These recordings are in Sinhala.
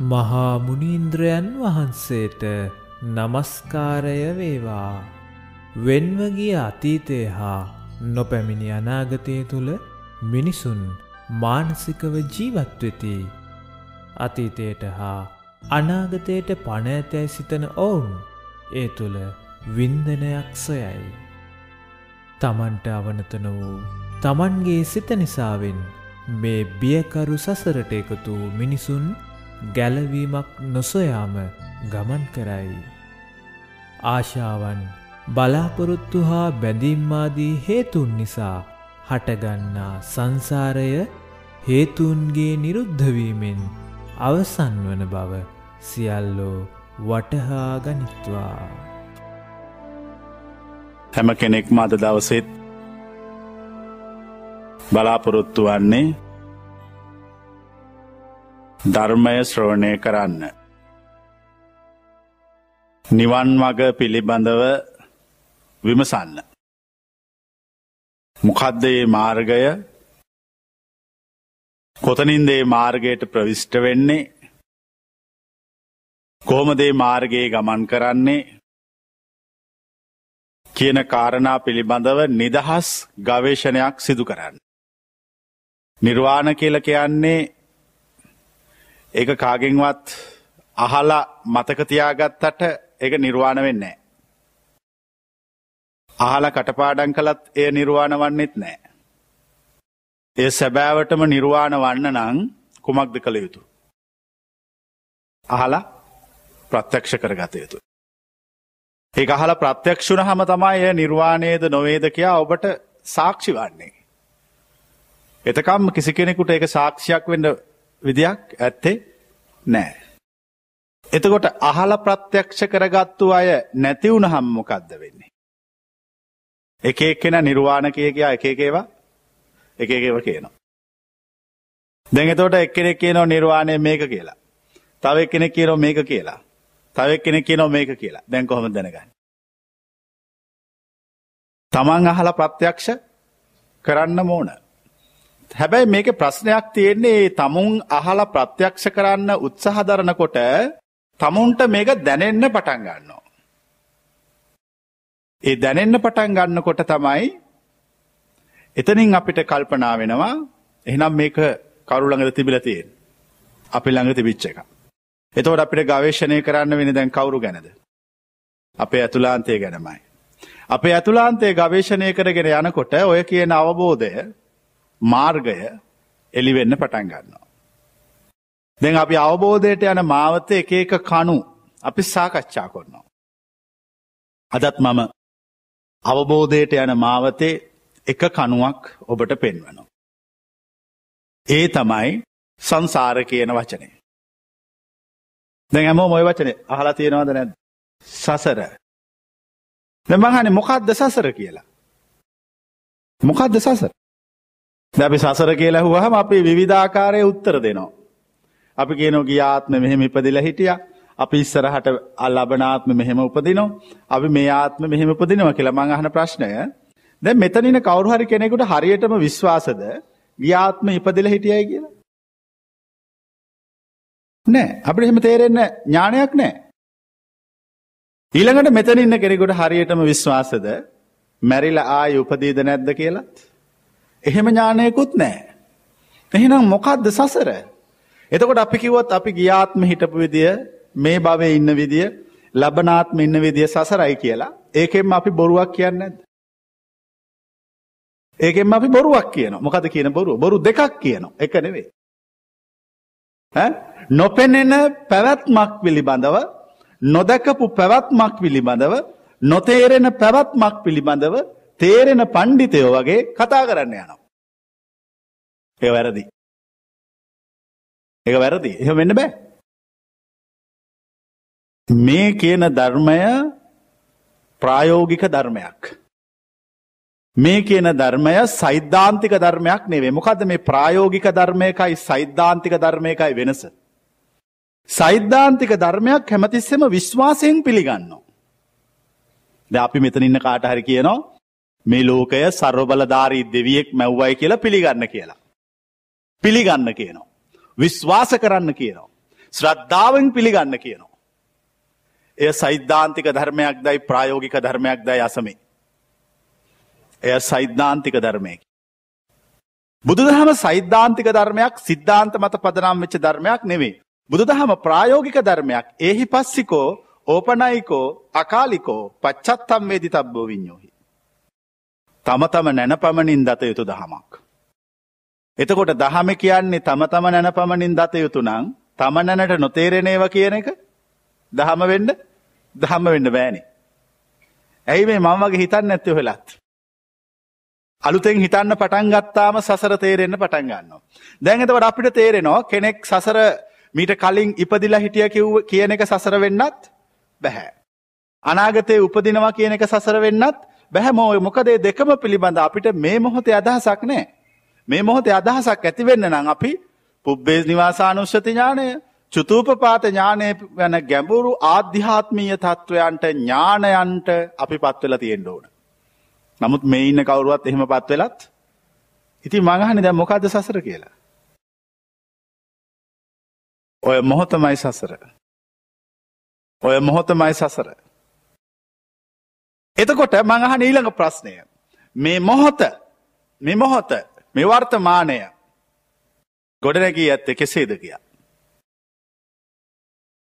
මහා මුනීන්ද්‍රයන් වහන්සේට නමස්කාරය වේවා. වෙන්වගිය අතීතය හා නොපැමිණි අනාගතය තුළ මිනිසුන් මානසිකව ජීවත්වෙති. අතීතයට හා අනාගතයට පණඇතැයි සිතන ඔවුන් ඒ තුළ වින්දනයක් සොයයි. තමන්ට අවනතන වූ තමන්ගේ සිත නිසාවෙන් මේ බියකරු සසරට එකතු මිනිසුන් ගැලවීමක් නොසොයාම ගමන් කරයි. ආශාවන් බලාපොරොත්තු හා බැඳීම්මාදී හේතුන් නිසා හටගන්නා සංසාරය හේතුන්ගේ නිරුද්ධවීමෙන් අවසන් වන බව සියල්ලෝ වටහා ගනිත්වා. හැම කෙනෙක් මද දවසෙත් බලාපොරොත්තු වන්නේ ධර්මය ශ්‍රවණය කරන්න. නිවන් වග පිළිබඳව විමසන්න. මොකද්දේ මාර්ගය කොතනින්දේ මාර්ගයට ප්‍රවිෂ්ට වෙන්නේ කෝමදේ මාර්ගයේ ගමන් කරන්නේ කියන කාරණා පිළිබඳව නිදහස් ගවේෂණයක් සිදු කරන්න. නිර්වාණ කියල කියන්නේ ඒ කාගෙන්වත් අහලා මතකතියාගත්තට එක නිර්වාණ වෙන්නේ. අහල කටපාඩන් කළත් එය නිර්වාණ වන්නෙත් නෑ. ඒ සැබෑවටම නිර්වාණ වන්න නං කුමක්ද කළ යුතු. අහලා ප්‍රත්‍යක්ෂ කරගත යුතු. ඒ අහල ප්‍රත්‍යක්ෂුණ හම තමයි එය නිර්වාණයද නොවේද කියා ඔබට සාක්ෂි වන්නේ. එතකම් කිසි කෙනෙකුට ඒක සාක්ෂයක් වෙන්න විදියක් ඇත්තේ නෑ. එතකොට අහල ප්‍රත්‍යක්ෂ කරගත්තු අය නැතිවුණ හම්මොකක්ද වෙන්නේ. එක එක්කෙන නිර්වාණ කිය කියා එකකේවා එකකව කියනවා. දැන් එතෝට එක්කෙනෙක් කියනෝ නිර්වාණය මේක කියලා. තව එක්කෙනෙක් කියනෝ මේක කියලා. තව එක්කෙනෙක් කියනෝ මේක කියලා දැන් කොහොම දැනගන්න. තමන් අහල ප්‍රත්‍යක්ෂ කරන්න මෝන. හැබැයි මේක ප්‍රශ්නයක් තියෙන්නේ තමුන් අහල ප්‍රත්‍යක්ෂ කරන්න උත්සහදරනකොට තමුන්ට මේක දැනෙන්න පටන් ගන්නවා. ඒ දැනෙන්න පටන් ගන්නකොට තමයි එතනින් අපිට කල්පනා වෙනවා එහෙනම් මේක කරුළඟද තිබිල තියෙන් අපි ළඟ තිබිච්ච එක. එතවට අපිට ගවේශණය කරන්න වෙන දැන් කවුරු ගැනද. අපේ ඇතුලාන්තය ගැනමයි. අපේ ඇතුලාන්තේ ගවේශණය කරගෙන යනකොට ඔය කියන අවබෝධය මාර්ගය එලිවෙන්න පටන් ගන්නවා. දැන් අපි අවබෝධයට යන මාවත එක එක කණු අපි සාකච්ඡා කොන්නවා. අදත් මම අවබෝධයට යන මාවතේ එක කණුවක් ඔබට පෙන්වනවා. ඒ තමයි සංසාර කියන වචනය. දැන් හැමෝම ඔය වචනේ අහලා තියෙනවද නැද්ද? සසර. දැන් මං අහන්නේ මොකද්ද සසර කියලා? මොකද්ද සසර? දැන් අපි සසර කියලා අහුවාම අපි විවිධාකාරයේ උත්තර දෙනවා. අපි කියනවා ගිය ආත්මෙ මෙහෙම ඉපදිලා හිටියා. අපි ඉස්සරහට ලබන ආත්මෙ මෙහෙම උපදිනවා. අපි මේ ආත්මෙ මෙහෙම උපදිනවා කියලා මං අහන ප්‍රශ්නය. දැන් මෙතන ඉන්න කවුරු හරි කෙනෙකුට හරියටම විශ්වාසද ගිය ආත්මෙ ඉපදිලා හිටියයි කියලා? නෑ අපිට එහෙම තේරෙන්න ඥානයක් නෑ. ඊළඟට මෙතන ඉන්න කෙනෙකුට හරියටම විශ්වාසද මැරිලා ආය උපදීද නැද්ද කියලත්. එහෙම ඥානයකුත් නෑ. එහෙනම් මොකක්ද සසර. එතකොට අපි කිව්වොත් අපි ගියාත්ම හිටපු විදිය මේ භවයේ ඉන්න විදිය ලබනාත්ම ඉන්න විදිය සසරයි කියලා ඒකෙන්ම අපි බොරුවක් කියන්නේ නැද්ද? ඒකෙන්ම අපි බොරුවක් කියනවා. මොකද කියන බොරුව? බොරු දෙකක් කියනවා. එක නෙවෙයි. ඈ නොපෙනෙන පැවැත්මක් පිළිබඳව නොදකපු පැවැත්මක් පිළිබඳව නොතේරෙන පැවැත්මක් පිළිබඳව තේරෙන පණ්ඩිතයෝ වගේ කතා කරන්න යනවා. ඒ වැරදි. ඒ වැරදි. එහෙම වෙන්න බෑ. මේ කියන ධර්මය ප්‍රායෝගික ධර්මයක්. මේ කියන ධර්මය සෛද්ධාන්තික ධර්මයක් නෙවේ මොකද මේ ප්‍රායෝගික ධර්මයකයි සෛද්ධාන්තික ධර්මයකයි වෙනස. සෛද්ධාන්තික ධර්මයක් හැමතිස්සෙම විශ්වාසයෙන් පිළිගන්නවා. ද අපි මෙතන ඉන්න කාට හරි කියනවා මේ ලෝකය සර්වබලධාරී දෙවියෙක් මැව්වයි කියලා පිළිගන්න කියලා. පිළිගන්න කියනවා. විශ්වාස කරන්න කියනවා. ශ්‍රද්ධාවෙන් පිළිගන්න කියනවා. එය සෛද්ධාන්තික ධර්මයක් දයි ප්‍රායෝගික ධර්මයක් දයි අසමේ. එය සෛද්ධාන්තික ධර්මයකි. බුදුදහම සෛද්ධාන්තික ධර්මයක් සිද්ධාන්ත මත පදනම් වෙච්ච ධර්මයක් නෙවේ. බුදුදහම ප්‍රායෝගික ධර්මයක් ඒහි පස්සිකෝ ඕපනයිකෝ අකාලිකෝ පච්චත්තම් වේදි තබ්බෝ විඤ්ඥෝහි. තම තම නැන පමණින් දත යුතු දහමක්. එතකොට දහම කියන්නේ තම තම නැන පමණින් දත යුතු නං තම නැනට නොතේරෙනේව කියන එක දහම වෙන්න දහම වෙන්න බෑනි. ඇයි මේ මං වගේ හිතන්න ඇත්තව වෙලත්. අලුතෙන් හිතන්න පටන් ගත්තාම සසර තේරෙන්න පටන් ගන්නවා. දැන් එතකොට අපිට තේරෙනවා කෙනෙක් සසර මීට කලින් ඉපදිලා හිටිය කිව් කියන එක සසර වෙන්නත් බැහැ. අනාගතයේ උපදිනවා කියන එක සසර වෙන්නත් බැහැ මෝ මොකදේ දෙකම පිළිබඳ අපිට මේ මොහොතේ අදහසක් නෑ. මේ මොහොතේ අදහසක් ඇතිවෙන්න නම් අපි පුබ්බේ නිවාසානුෂ්‍යති ඥානය චුතූපපාත ඥානය ගැන ගැඹුරු ආධ්‍යාත්මීය තත්ත්වයන්ට ඥානයන්ට අපි පත්වෙල තියෙන්ට ඕන. නමුත් මේ ඉන්න කවරුවත් එහෙම පත්වෙලත් ඉති මඟහනි දැ මොකක්ද සසර කියලා. ඔය මොහොතමයි සසර. ඔය මොහොතමයි සසර. එතකොට මඟහන ඊළඟ ප්‍රශ්නය. මේ මොහොත මෙ මොහොත මෙවර්තමානය ගොඩනැකී ඇත්ත කෙසේද කියා.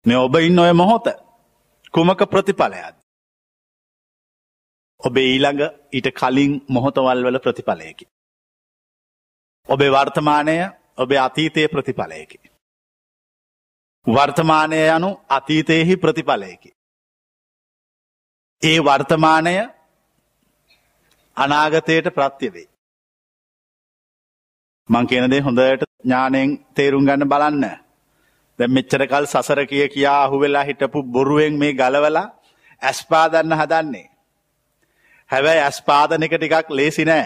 මෙ ඔබ ඉන්න ඔය මොහොත කුමක ප්‍රතිඵලයද. ඔබේ ඊළඟ ඊට කලින් මොහොතවල් වල ප්‍රතිඵලයකි. ඔබේ වර්තමානය ඔබේ අතීතය ප්‍රතිඵලයකි. වර්තමානය යනු අතීතයෙහි ප්‍රතිඵලයකි. ඒ වර්තමානය අනාගතයට ප්‍රත්‍යවේ. මං කියනදේ හොඳට ඥානයෙන් තේරුම් ගන්න බලන්න. දැ මෙච්චරකල් සසර කිය කියා අහුවෙලා හිටපු බොරුවෙන් මේ ගලවලා ඇස්පාදන්න හදන්නේ. හැබැයි ඇස්පාදන එක ටිකක් ලේසි නෑ.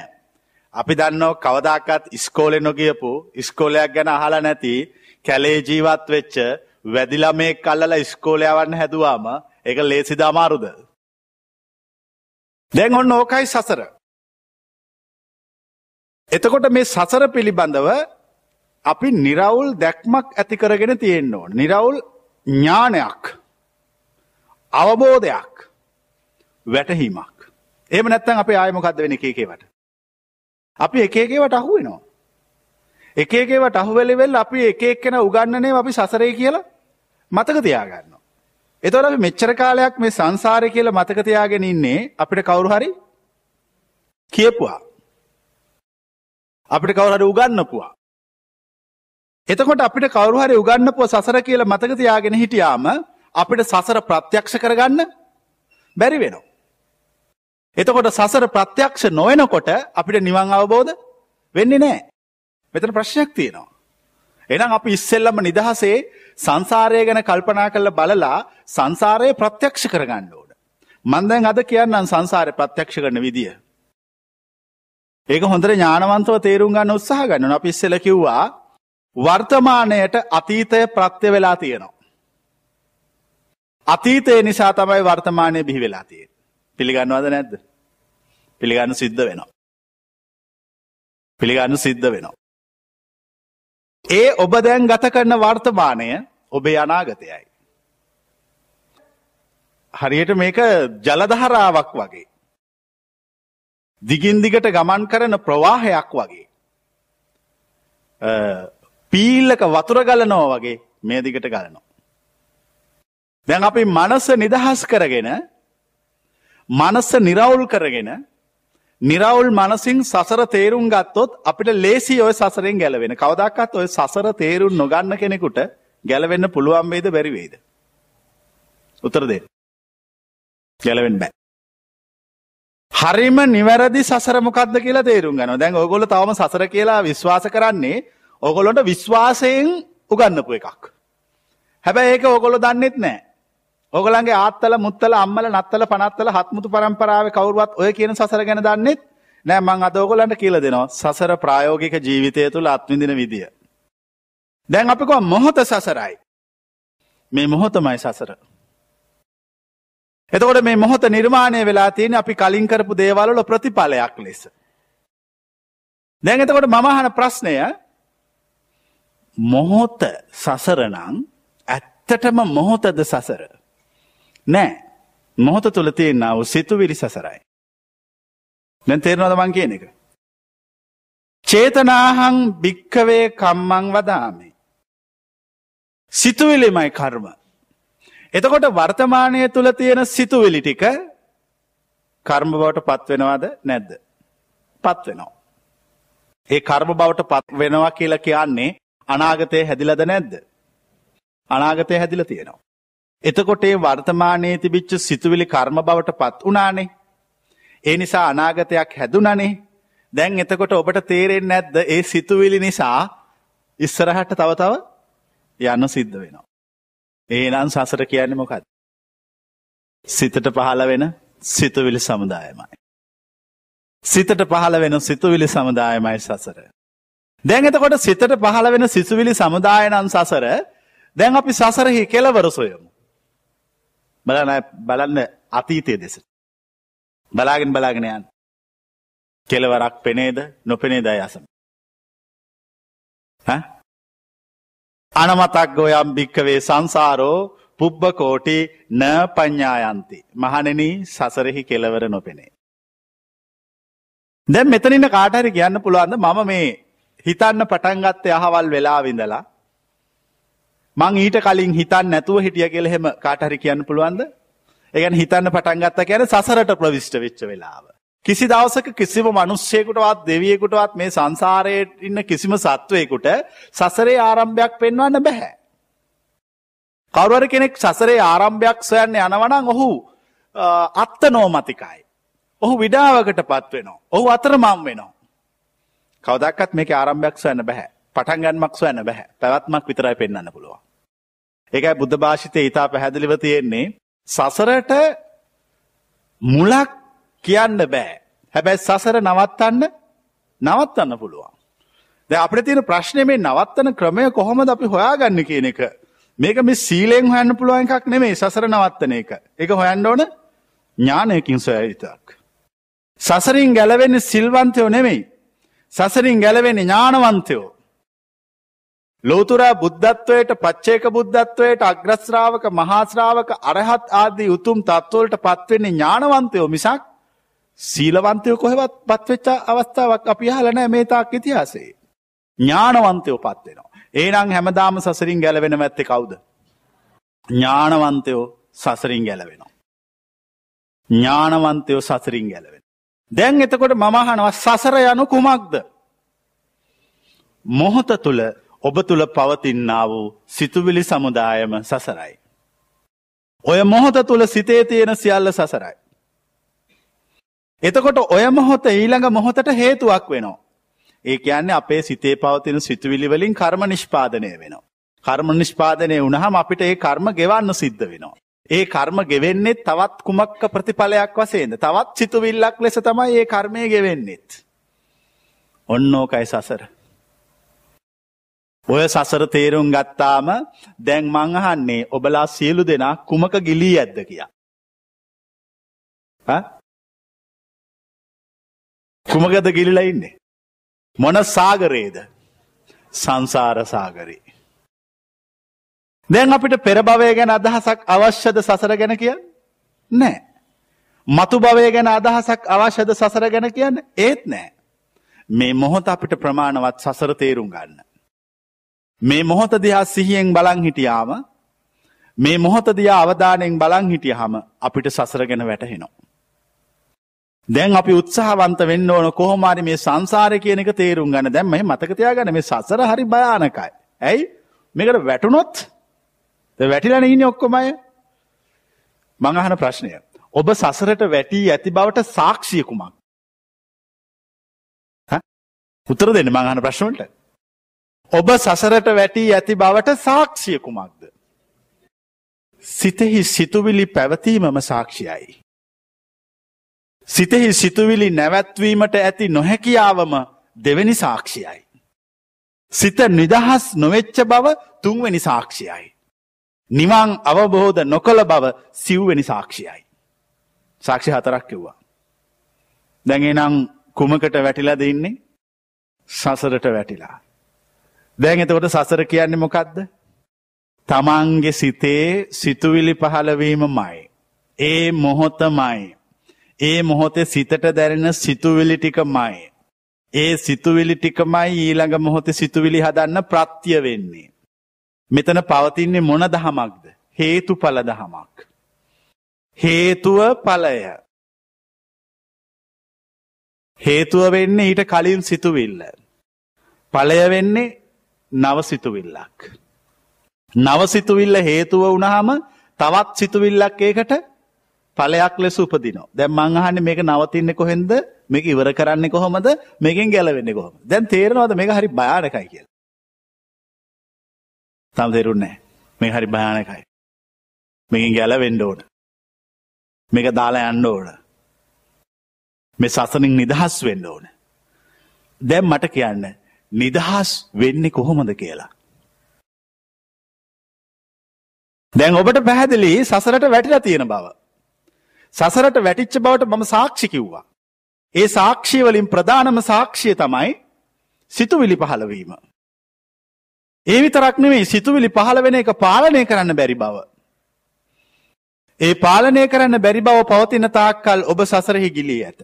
අපි දන්නෝ කවදක්කත් ඉස්කෝලෙ නොගියපු ඉස්කෝලයක් ගැන අහලා නැති කැලේ ජීවත් වෙච්ච වැදිලා මේ කල්ලල ඉස්කෝලයවන්න හැදවාම එක ලේසිද අමාරුද. දැන් ඔන්න ඕකයි සසර. එතකොට මේ සසර පිළිබඳව අපි නිරවුල් දැක්මක් ඇති කරගෙන තියෙන්න්න ඕන. නිරවුල් ඥානයක් අවබෝධයක් වැටහීමක්. එම නැත්තන් අප ආයමකක්ද වෙන එකේකේවට. අපි එකේකේවට අහුවෙනවා. එකේකේවට අහුවෙලිවෙල් අපි එකක් කෙන උගන්නනේ අපි සසරය කියලා මතක තියාගන්න. එතොට අපි මෙච්චර කාලයක් මේ සංසාරය කියල මතක තියාගෙන ඉන්නේ අපිට කවුරු හරි කියපුවා. අපිට කවුරට උගන්නපුවා. එතකොට අපිට කවරුහරි උගන්නපුව සසර කියල මතක තියාගෙන හිටියාම අපිට සසර ප්‍රත්‍යක්ෂ කරගන්න බැරි වෙනවා. එතකොට සසර ප්‍රත්‍යක්ෂ නොවෙනකොට අපිට නිවන් අවබෝධ වෙන්නේ නෑ. මෙතන ප්‍රශ්නයක් තියෙනවා. එනම් අපි ඉස්සෙල්ලම නිදහසේ සංසාරය ගැන කල්පනා කළ බලලා සංසාරය ප්‍රත්‍යක්ෂ කරගන්න ඕන. මන්දැන් අද කියන්නම් සංසාරය ප්‍රත්‍යක්ෂ කරන විදිිය. ඒක හොඳර ඥානවන්තව තේරුම් ගන්න උත්සාහ ගන්න අපි ඉස්සෙල කිව්වා වර්තමානයට අතීතය ප්‍රත්‍ය වෙලා තියෙනවා. අතීතය නිසා තමයි වර්තමානය බිහි වෙලා තිය. පිළිගන්නවද නැද්ද. පිළිගන්න සිද්ධ වෙනවා. පිළිගන්න සිද්ධ වෙනවා. ඒ ඔබ දැන් ගත කරන වර්තමානය ඔබේ අනාගතයයි. හරියට මේක ජලදහරාවක් වගේ. දිගින් දිගට ගමන් කරන ප්‍රවාහයක් වගේ. පීල්ලක වතුර ගලනෝ වගේ මේ දිගට ගලනවා. දැන් අපි මනස නිදහස් කරගෙන මනස්ස නිරවුල් කරගෙන නිරවුල් මනසින් සසර තේරුම් ගත්තොත් අපිට ලේසි ඔය සසරෙන් ගැලවෙන කවදක්කත් ඔය සසර තේරුම් නොගන්න කෙනෙකුට ගැලවෙන්න පුළුවන් වේද බැරිවේද. උත්තර දේ. ගැලවෙන් බෑ. හරිම නිවැරදි සසර මොකක්ද කියලා තේරුම් ගන දැන් ඔගොල තවම සසර කියලා විශ්වාස කරන්නේ ඔගොලොට විශ්වාසයෙන් උගන්නපු එකක්. හැබැයි ඒක ඔගොල දන්නෙත් නෑ. ඔගලන්ගේ ආත්තල මුත්තල අම්මල නත්තල පනත්තල හත්මුතු පරම්පරාව කවරුවත් ඔය කියන සසර ගැන දන්නෙත් නෑ මං අදෝගොලන්ට කියල දෙනවා සසර ප්‍රායෝගික ජීවිතය තුළ අත්විඳින විදිිය. දැන් අපිකව මොහොත සසරයි. මේ මොහොතමයි සසර. එතකොට මේ මොහොත නිර්මාණය වෙලා තියෙන අපි කලින් කරපු දේවල්ල ප්‍රතිඵලයක් ලෙස. දැන් එතකොට මමහන ප්‍රශ්නය මොහොත සසරනං ඇත්තටම මොහොතද සසර. නෑ මොහොත තුළ තියෙන්න්නාව සිතුවිලි සසරයි. දැන් තේරනොද මං කියන එක. චේතනාහං භික්කවේ කම්මං වදාමේ. සිතුවිලිමයි කර්ම. එතකොට වර්තමානය තුළ තියෙන සිතුවිලි ටික කර්ම බවට පත්වෙනවාද නැද්ද. පත්වෙනවා. ඒ කර්ම බවට පත් වෙනවා කියලා කියන්නේ අනාගතය හැදිලද නැද්ද. අනාගතය හැදිල තියෙනවා. එතකොට ඒ වර්තමානයේ තිබිච්ච සිතුවිලි කර්ම බවට පත් වනානේ. ඒ නිසා අනාගතයක් හැදුනනේ දැන් එතකොට ඔබට තේරෙන් නැද්ද ඒ සිතුවිලි නිසා ඉස්සරහට තවතව යන්න සිද්ධ වෙනවා. ඒනම් සසර කියන්නේ මොකද. සිතට පහළ වෙන සිතුවිලි සමුදායමයි. සිතට පහළ වෙන සිතුවිලි සමුදායමයි සසර. දැන් එතකොට සිතට පහළ වෙන සිසුවිලි සමුදායනන් සසර දැන් අපි සසරහි කෙලවර සොයමු. බලන බලන්න අතීතය දෙස. බලාගෙන බලාගෙනයන්. කෙලවරක් පෙනේද නොපෙනේ දය අසම. අනමතක් ගොයම් භික්කවේ සංසාරෝ පුබ්බකෝටි න පඤ්ඥායන්ති. මහනෙන සසරෙහි කෙලවර නොපෙනේ. දැන් මෙතනින්න කාටහරි කියන්න පුළුවන්ද මම මේ හිතන්න පටන්ගත්තය අහවල් වෙලා විඳලා මං ඊට කලින් හිතන් නැතුව හිටිය කියල හෙම කාටහරි කියන්න පුළුවන්ද ඒගැන හිතන්න පටන්ගත්ත කියන සසරට ප්‍රවිෂ්ට වෙච්ච වෙලාව. කිසි දවසක කිසිම මනුස්්‍යයකුටවත් දෙවියෙකුටවත් මේ සංසාරයට ඉන්න කිසිම සත්වයකුට සසරේ ආරම්භයක් පෙන්වන්න බැහැ. කවරුවර කෙනෙක් සසරේ ආරම්භයක් සොයන්න යනවනං ඔහු අත්ත නෝමතිකයි. ඔහු විඩාවකට පත්වෙනවා. ඔහු අතර මම් වෙනවා. කවදක්ත් මේක ආරම්භයක් සොයන්න බැහැ පටන්ගන්මක් සොයන්න බැහැ පැවත්මක් විතරයි පෙන්න්න පුළුවන්. ඒකයි බුද්ධ භාෂිතය ඉතා පැහැදිලිව තියෙන්නේ සසරට මුලක් කියන්න බෑ. හැබැයි සසර නවත්තන්න නවත්තන්න පුළුවන්. ද අපට තියෙන ප්‍රශ්නය මේ නවත්තන ක්‍රමය කොහොමද අපි හොයාගන්න කියන එක. මේක මේ සීලෙන් හොයන්න පුළුවන් එකක් නෙමේ සසර නවත්තන එක. එක හොයන්න ඕන ඥානයකින් සොයවිතක්. සසරින් ගැලවෙන්න සිල්වන්තයෝ නෙමෙයි. සසරින් ගැලවෙන ඥානවන්තයෝ. ලෝතුරා බුද්ධත්වයට පච්චේක බුද්ධත්වයට අග්‍රස්්‍රාවක මහාශ්‍රාවක අරහත් ආදී උතුම් තත්වවලට පත්වෙන්නේ ඥානවන්තයෝ මිසක් සීලවන්තයෝ කොහෙවත් පත්වෙච්චා අවස්ථාවක් අපි හලනෑ මේතාක් ඉතිහාසේ. ඥානවන්තයෝ පත්වෙනවා. ඒනං හැමදාම සසරින් ගැලවෙන ඇත්තේ කවුද. ඥානවන්තයෝ සසරින් ගැලවෙනවා. ඥානවන්තයෝ සසරින් ගැලවෙන. දැන් එතකොට මමහනව සසර යනු කුමක්ද. මොහොත තුළ ඔබ තුළ පවතින්නා වූ සිතුවිලි සමුදායම සසරයි. ඔය මොහොත තුළ සිතේ තියෙන සියල්ල සසරයි. එතකොට ඔය මොහොත ඊළඟ මොහොතට හේතුවක් වෙනවා. ඒ කියන්නේ අපේ සිතේ පවතින සිතුවිලි වලින් කර්ම නිෂ්පාදනය වෙනවා. කර්ම නිෂ්පාදනය වුණහම අපිට ඒ කර්ම ගෙවන්න සිද්ධ වෙනවා. ඒ කර්ම ගෙවෙන්නේ තවත් කුමක්ක ප්‍රතිඵලයක් වසේද. තවත් සිතුවිල්ලක් ලෙස තමයි ඒ කර්මය ගෙවෙන්නෙත්. ඔන්න ඕකයි සසර. ඔය සසර තේරුම් ගත්තාම දැන් මංහන්නේ ඔබලා සියලු දෙනා කුමක ගිලී ඇද්ද කියා. කුමගද ගිලිලා ඉන්නේ. මොන සාගරේද සංසාර සාගරේ. දැන් අපිට පෙරභවය ගැන අදහසක් අවශ්‍යද සසර ගැන කිය නෑ. මතු භවය ගැන අදහසක් අවශ්‍යද සසර ගැන කියන්න ඒත් නෑ. මේ මොහොත අපිට ප්‍රමාණවත් සසර තේරුම් ගන්න. මේ මොහොත දිහා සිහියෙන් බලං හිටියාම මේ මොහොත දියා අවධානයෙන් බලං හිටියහම අපිට සසර ගැන වැටහෙනවා. දැන් අපි උත්සාහවන්ත වෙන්න ඕන කොහොමාරි මේ සංසාරය කියන එක තේරුම් ගන්න දැම්ම මතකතයා ගන මේ සසර හරි භයානකයි. ඇයි මේකට වැටුනොත් වැටිලන ඉන්න ඔක්කොමය මඟහන ප්‍රශ්නය. ඔබ සසරට වැටී ඇති බවට සාක්ෂියකුමක්. උත්තර දෙන්න මඟහන ප්‍රශ්නවලට. ඔබ සසරට වැටී ඇති බවට සාක්ෂියකුමක්ද. සිතෙහි සිතුවිලි පැවතීමම සාක්ෂියයි. සිතෙහි සිතුවිලි නැවැත්වීමට ඇති නොහැකියාවම දෙවැනි සාක්ෂියයි. සිත නිදහස් නොවෙච්ච බව තුන්වැනි සාක්ෂියයි. නිවන් අවබෝධ නොකළ බව සිව්වැනි සාක්ෂියයි. සාක්ෂි හතරක් කිව්වා. දැඟනම් කුමකට වැටිලා දෙන්නේ සසරට වැටිලා. දැන් එතකොට සසර කියන්නේ මොකක්ද. තමන්ගේ සිතේ සිතුවිලි පහළවීමමයි. ඒ මොහොතමයි. ඒ මොහොතේ සිතට දැරෙන සිතුවිලි ටිකමයි. ඒ සිතුවිලි ටිකමයි ඊළඟ මොහොතේ සිතුවිලි හදන්න ප්‍රත්‍ය වෙන්නේ. මෙතන පවතින්නේ මොන දහමක්ද? හේතුඵල දහමක්. හේතුව ඵලය. හේතුව වෙන්නේ ඊට කලින් සිතුවිල්ල. ඵලය වෙන්නේ නව සිතුවිල්ලක්. නව සිතුවිල්ල හේතුව වුණාම තවත් සිතුවිල්ලක් ඒකට ඵලයක් ලෙස උපදිනවා. දැන් මං අහන්නේ මේක නවතින්නේ කොහෙන්ද? මේක ඉවර කරන්නේ කොහොමද? මේකෙන් ගැලවෙන්නේ කොහොමද? දැන් තේරෙනවද මේක හරි භයානකයි කියලා? තාම තේරුන්නේ නැහැ. මේක හරි භයානකයි. මේකෙන් ගැලවෙන්න ඕන. මේක දාලා යන්න ඕන. මේ සසනින් නිදහස් වෙන්න ඕන. දැන් මට කියන්න නිදහස් වෙන්නේ කොහොමද කියලා. දැන් ඔබට පැහැදිලි සසරට වැටිලා තියෙන බව. සසරට වැටිච්ච බවට මම සාක්ෂි කිව්වා. ඒ සාක්ෂිය වලින් ප්‍රධානම සාක්ෂිය තමයි සිතුවිලි පහළවීම. ඒ විතරක් නෙවෙයි සිතුවිලි පහළ වෙන එක පාලනය කරන්න බැරි බව. ඒ පාලනය කරන්න බැරි බව පවතින තාක්කල් ඔබ සසරෙහි ගිලී ඇත.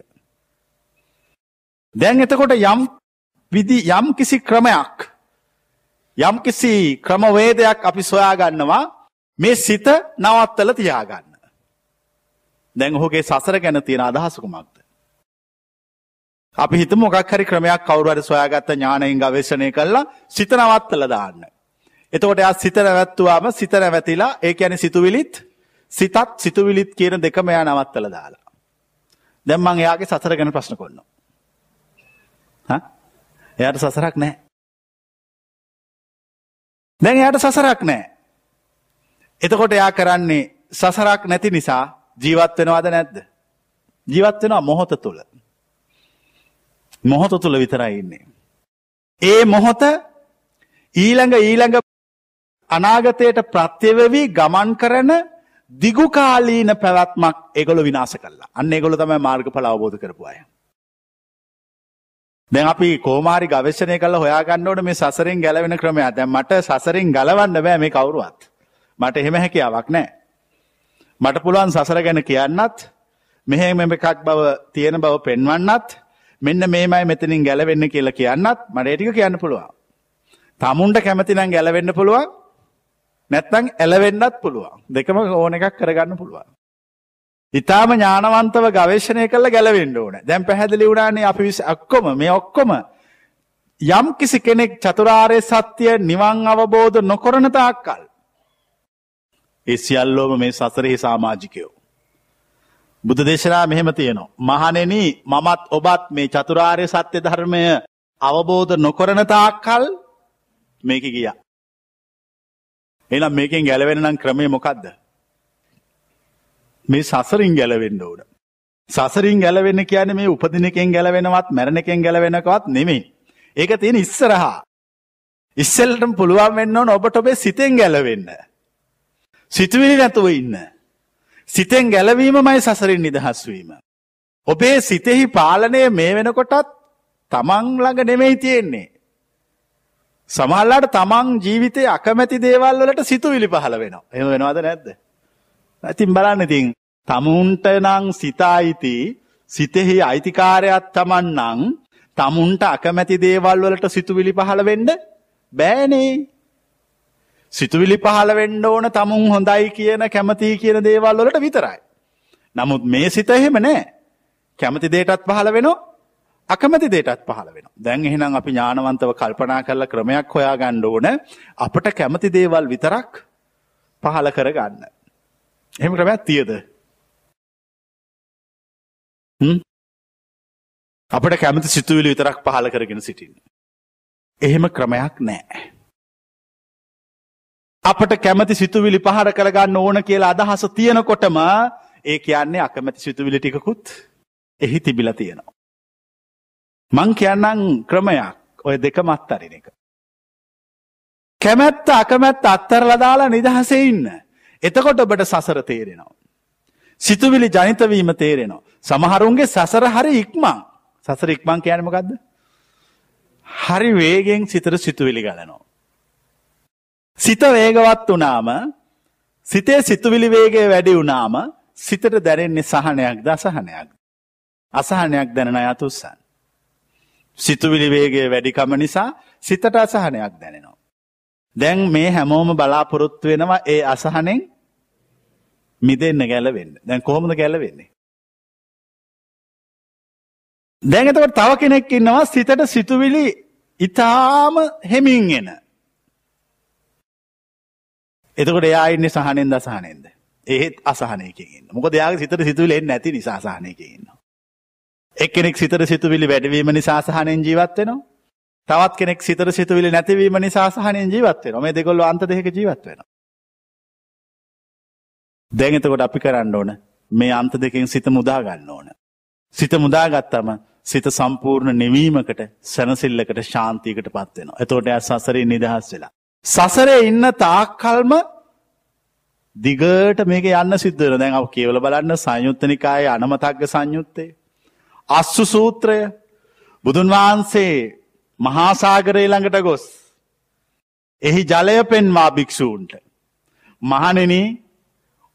දැන් එතකොට යම් විදි යම් කිසි ක්‍රමයක් යම් කිසි ක්‍රමවේදයක් අපි සොයාගන්නවා මේ සිත නවත්තල තියාගන්න. දැන් ඔහුගේ සසර ගැන තියෙන අදහසකුමක්ද. අපි හිත මොකක් හරි ක්‍රමයක් කවරුවර සොයාගත්ත ඥානයෙන් ගවේශණය කරලා සිත නවත්තල දාන්න. එතකොට එයා සිත නැවැත්තුවාම සිත නැවැතිලා ඒ කියන්නේ සිතුවිලිත් සිතත් සිතුවිලිත් කියන දෙකම එයා නවත්තල දාලා. දැන් මං එයාගේ සසර ගැන ප්‍රශ්න කරනවා. හා? එයාට සසරක් නැහැ. දැන් එයාට සසරක් නැහැ. එතකොට එයා කරන්නේ සසරක් නැති නිසා ජීවත් වෙනවද නැද්ද? ජීවත් වෙනවා මොහොත තුල. මොහොත තුල විතරයි ඉන්නේ. ඒ මොහොත ඊළඟ ඊළඟ අනාගතයට ප්‍රත්‍යවවී ගමන් කරන දිගුකාලීන පැවැත්මක් ඒගොල්ලෝ විනාශ කළා. අන්න ඒගොල්ලෝ තමයි මාර්ගඵල අවබෝධ කරපු අය. දැන් අපි කොමාරි ගවේෂණය කරලා හොයාගන්න ඕනේ මේ සසරෙන් ගැලවෙන ක්‍රමයක්. දැන් මට සසරෙන් ගලවන්න බෑ මේ කවුරුවත්. මට එහෙම හැකියාවක් නැහැ. මට පුළුවන් සසර ගැන කියන්නත් මෙහෙම එකක් බව තියෙන බව පෙන්වන්නත් මෙන්න මේමයි මෙතනින් ගැලවෙන්න කියලා කියන්නත් මට ඒ ටික කියන්න පුළුවන්. තමුන්ට කැමති නම් ගැලවෙන්න පුළුවන්. නැත්නම් ඇලවෙන්නත් පුළුවන්. දෙකම ඕන එකක් කරගන්න පුළුවන්. ඊටාම ඥානවන්තව ගවේෂණය කරලා ගැලවෙන්න ඕන. දැන් පැහැදිලි වුණානේ අපි ඔක්කොම මේ ඔක්කොම යම් කිසි කෙනෙක් චතුරාර්ය සත්‍ය නිවන් අවබෝධ නොකරන තාක්කල් ඒ සියල්ලෝම මේ සසරෙහි සාමාජිකයෝ. බුදු දේශනා මෙහෙම තියෙනවා. මහණෙනි මමත් ඔබත් මේ චතුරාර්ය සත්‍ය ධර්මය අවබෝධ නොකරන තාක්කල් මේක ගියා. එහෙනම් මේකෙන් ගැලවෙන්න නම් ක්‍රමය මොකද්ද? මේ සසරින් ගැලවෙන්න ඕන. සසරින් ගැලවෙන්න කියන්නේ මේ උපදින එකෙන් ගැලවෙනවත් මැරෙන එකෙන් ගැලවෙනකවත් නෙමෙයි. ඒක තියෙන ඉස්සරහා. ඉස්සෙල්ලටම පුළුවන් වෙන්න ඕන ඔබට ඔබේ සිතෙන් ගැලවෙන්න. සිතුවිලි නැතුව ඉන්න. සිතෙන් ගැලවීමමයි සසරින් නිදහස් වීම. ඔබේ සිතෙහි පාලනය මේ වෙනකොටත් තමන් ළඟ නෙමෙයි තියෙන්නේ. සමහරලාට තමන් ජීවිතේ අකමැති දේවල් වලට සිතුවිලි පහළ වෙනවා. එහෙම වෙනවද නැද්ද? ඉතින් බලන්න ඉතින් තමුන්ට නම් සිතයිති සිතෙහි අයිතිකාරයක් තමන් නම් තමුන්ට අකමැති දේවල් වලට සිතුවිලි පහළ වෙන්න බෑනේ. සිතුවිලි පහළ වෙන්න ඕන තමුන් හොඳයි කියන කැමති කියන දේවල් වලට විතරයි. නමුත් මේ සිත එහෙම නෑ. කැමති දේටත් පහළ වෙනවා අකමැති දේටත් පහළ වෙනවා. දැන් එහෙනම් අපි ඥානවන්තව කල්පනා කරලා ක්‍රමයක් හොයාගන්න ඕන අපට කැමති දේවල් විතරක් පහළ කරගන්න. එහෙම ක්‍රමයක් තියද? හ්ම් අපට කැමති සිතුවිලි විතරක් පහළ කරගෙන සිටින්න. එහෙම ක්‍රමයක් නැහැ. අපට කැමති සිතුවිලි පහර කරගන්න ඕන කියලා අදහස තියෙනකොටම ඒ කියන්නේ අකමැති සිතුවිලි ටිකකුත් එහි තිබිලා තියෙනවා. මං කියන්නම් ක්‍රමයක් ඔය දෙකම අත්තරින එක. කැමැත්ත අකමැත්ත අත්තරලා දාලා නිදහසේ ඉන්න. එතකොට ඔබට සසර තේරෙනවා. සිතුවිලි ජනිත වීම තේරෙනවා. සමහරුන්ගේ සසර හරි ඉක්මන්. සසර ඉක්මන් කියන්නේ මොකද්ද? හරි වේගෙන් සිතට සිතුවිලි ගලනවා. සිත වේගවත් වනාම සිතේ සිතුවිලි වේගේ වැඩි වුනාම සිතට දැනෙන්නේ සහනයක් ද අසහනයක්. අසහනයක් දැනන අතුස්සන්. සිතුවිලි වේගේ වැඩිකම නිසා සිතට අසහනයක් දැනෙනවා. දැන් මේ හැමෝම බලාපොරොත්තු වෙනවා ඒ අසහනෙන් මිදෙන්න ගැලවෙන්න. දැන් කොහොමද ගැලවෙන්නේ? දැන් එතකොට තව කෙනෙක් ඉන්නවා සිතට සිතුවිලි ඊටාම හෙමින් එන. එතකොට එයා ඉන්නේ සහනෙන්ද අසහනෙන්ද? ඒත් අසහනයකින් ඉන්න. මොකද එයාගේ සිතට සිතුවිලි එන්නේ නැති නිසා අසහනයකින් ඉන්නවා. එක්කෙනෙක් සිතට සිතුවිලි වැඩිවීම නිසා අසහනෙන් ජීවත් වෙනවා. තවත් කෙනෙක් සිතට සිතුවිලි නැතිවීම නිසා අසහනෙන් ජීවත් වෙනවා. මේ දෙකොල්ලෝ අන්ත දෙකක ජීවත් වෙනවා. දැන් එතකොට අපි කරන්න ඕන මේ අන්ත දෙකෙන් සිත මුදා ගන්න ඕන. සිත මුදා ගත්තම සිත සම්පූර්ණ නිවීමකට සැනසිල්ලකට ශාන්තියකට පත් වෙනවා. එතකොට එයා සසරේ නිදහස් වෙලා. සසරේ ඉන්න තාක්කල්ම දිගට මේක යන්න සිද්ධ වෙනවා. දැන් අප කියවල බලන්න සංයුත්ත නිකායේ අනමතග්ග සංයුත්තේ අස්සු සූත්‍රය බුදුන් වහන්සේ මහා සාගරය ළඟට ගොස් එහි ජලය පෙන්වා භික්ෂූන්ට මහණෙනි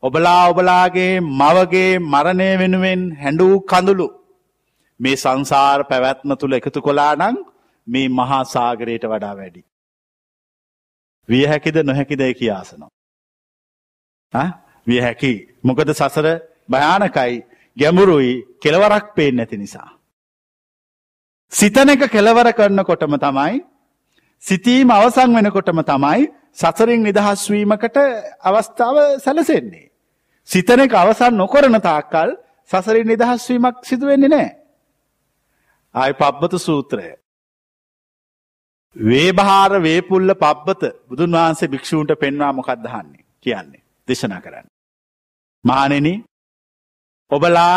ඔබලා ඔබලාගේ මවගේ මරණය වෙනුවෙන් හැඬූ කඳුළු මේ සංසාර පැවැත්ම තුළ එකතු කොලා නං මේ මහා සාගරයට වඩා වැඩි. විය හැකිද නොහැකිදයි කියාසනවා. විය හැකි මොකද සසර භයානකයි ගැඹුරුයි කෙලවරක් පේෙන් නැති නිසා. සිතන එක කෙලවර කරනකොටම තමයි සිතීම අවසං වෙනකොටම තමයි සසරින් නිදහස්වීමකට අවස්ථාව සැලසෙන්නේ. සිතන එක අවසන් නොකොරන තාක්කල් සසරින් නිදහස්වීමක් සිදුවෙන්නේ නෑ. ආය පබ්බත සූත්‍රය. වේභාර වේපුල්ල පබ්බත බුදුන් වහන්සේ භික්‍ෂූන්ට පෙන්වා මොකක්දහන්නේ කියන්නේ දේශනා කරන්න. මානෙන ඔබලාගේ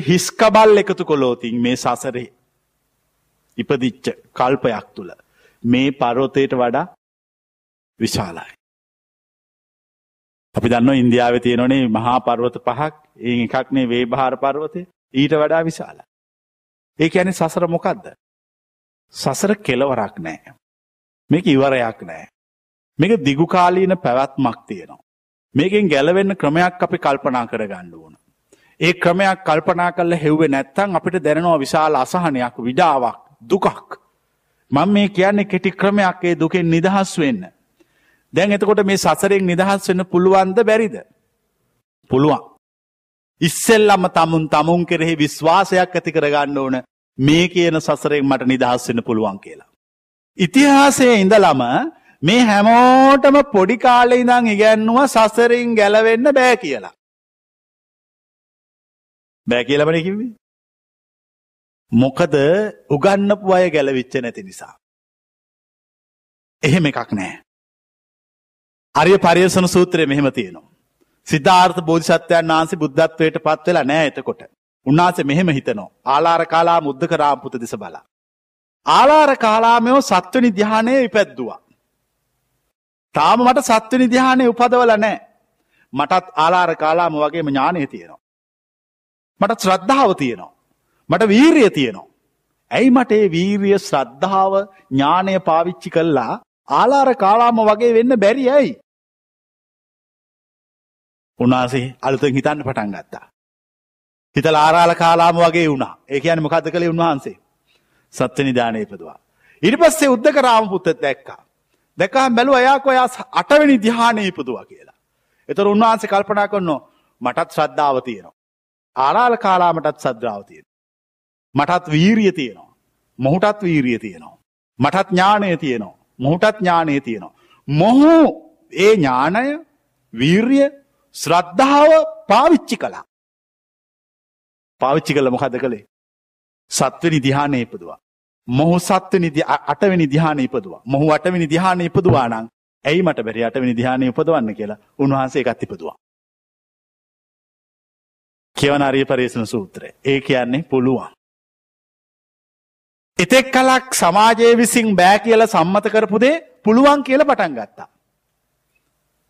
හිස්කබල් එකතු කොලෝතින් මේ සසරේ ඉපදිච්ච කල්පයක් තුළ මේ පරෝතයට වඩා විශාලයි. අපි දන්න ඉන්දියාව තියෙනනේ මහා පර්වත පහක් ඒ එකක්නේ වේභාර පර්වතය ඊට වඩා විශාල. ඒ ඇන සසර මොකක්ද. සසර කෙලවරක් නෑ. මේක ඉවරයක් නෑ. මේක දිගුකාලීන පැවැත්මක් තියෙනවා. මේකෙන් ගැලවෙන්න ක්‍රමයක් අපි කල්පනා කර ගණ්ඩ ඕන. ඒ ක්‍රමයක් කල්පනා කල්ල හෙව්වේ නැත්තං අපිට දැනවා විශාල අසහනයක් විඩාවක් දුකක්. මං මේ කියන්නේ කෙටි ක්‍රමයක් ඒ දුකෙන් නිදහස් වෙන්න. දැන් එතකොට මේ සසරෙන් නිදහස් වෙන්න පුළුවන්ද බැරිද. පුළුවන්. ඉස්සෙල්ලම තමුන් තමුන් කෙරෙහි විශ්වාසයක් ඇති කරගන්න ඕන මේ කියන සසරෙන් මට නිදහස් වෙන්න පුළුවන් කියලා. ඉතිහාසය ඉඳලම මේ හැමෝටම පොඩි කාලෙ ඉඳං ඉගැන්නුව සසරින් ගැලවෙන්න බෑ කියලා. බෑ කියලබන කිව්වේ. මොකද උගන්නපු අය ගැලවිච්ච නැති නිසා. එහෙම එකක් නෑ. අරිය පරියසන සූත්‍රය මෙහෙම තියෙනවා. සිද්ධාර්ථ බෝධිසත්වයන් වහන්සේ බුද්ධත්වයට පත් වෙලා නෑ එතකොට. උන්වහන්සේ මෙහෙම හිතනවා. ආලාර කාලා මුද්දක රාම්පුත දෙස බලා. ආලාර කාලාමයෝ සත්වනි ධ්‍යානය ඉපැද්දුවා. තාම මට සත්වනි ධ්‍යානය උපදවල නෑ. මටත් ආලාර කාලාම වගේම ඥානය තියෙනවා. මට ශ්‍රද්ධාව තියෙනවා. මට වීරිය තියෙනවා. ඇයි මට ඒ වීරිය ශ්‍රද්ධාව ඥානය පාවිච්චි කල්ලා ආලාර කාලාම වගේ වෙන්න බැරි ඇයි. උන්වහන්සේ අලුතෙන් හිතන්න පටන් ගත්තා. හිතල ආරාල කාලාම වගේ වුණා ඒ කියන මොකද කළේ උන්වහන්සේ. සත්‍ය නිධානය ඉපදවා. ඉරි පස්සේ උද්දක රාම පුත්තත් දැක්කා. දෙකා බැලු අයාක ඔයා අටවැනි දිහානය ඉපදවා කියලා. එතර උන්වහන්සේ කල්පනා කරනවා මටත් ශ්‍රද්ධාව තියෙනවා. ආරාල කාලාමටත් සද්‍රාව තියෙන. මටත් වීරිය තියෙනවා. මොහුටත් වීරිය තියෙනවා. මටත් ඥානය තියෙනවා. මොහුටත් ඥානය තියෙනවා. මොහු ඒ ඥානය වීර්ය ශ්‍රද්ධාව පාවිච්චි කලා. පාවිච්චි කළ මොකද කළේ. සත්වනි දිහානය ඉපදවා. මොහු සත්වනි අටවැනි දිහාන ඉපදවා. මොහු අටවිනි දිහාන ඉපදවා නං ඇයි මට බැරි අටවිනි දිහානය උපදවන්න කියලා උන්වහන්සේ එකත් ඉපදවා. කියවනාරිය පරේෂණ සූත්‍රය ඒ කියන්නේ පුළුවන්. එතෙක් කලක් සමාජය විසින් බෑ කියල සම්මත කරපුදේ පුළුවන් කියල පටන් ගත්තා.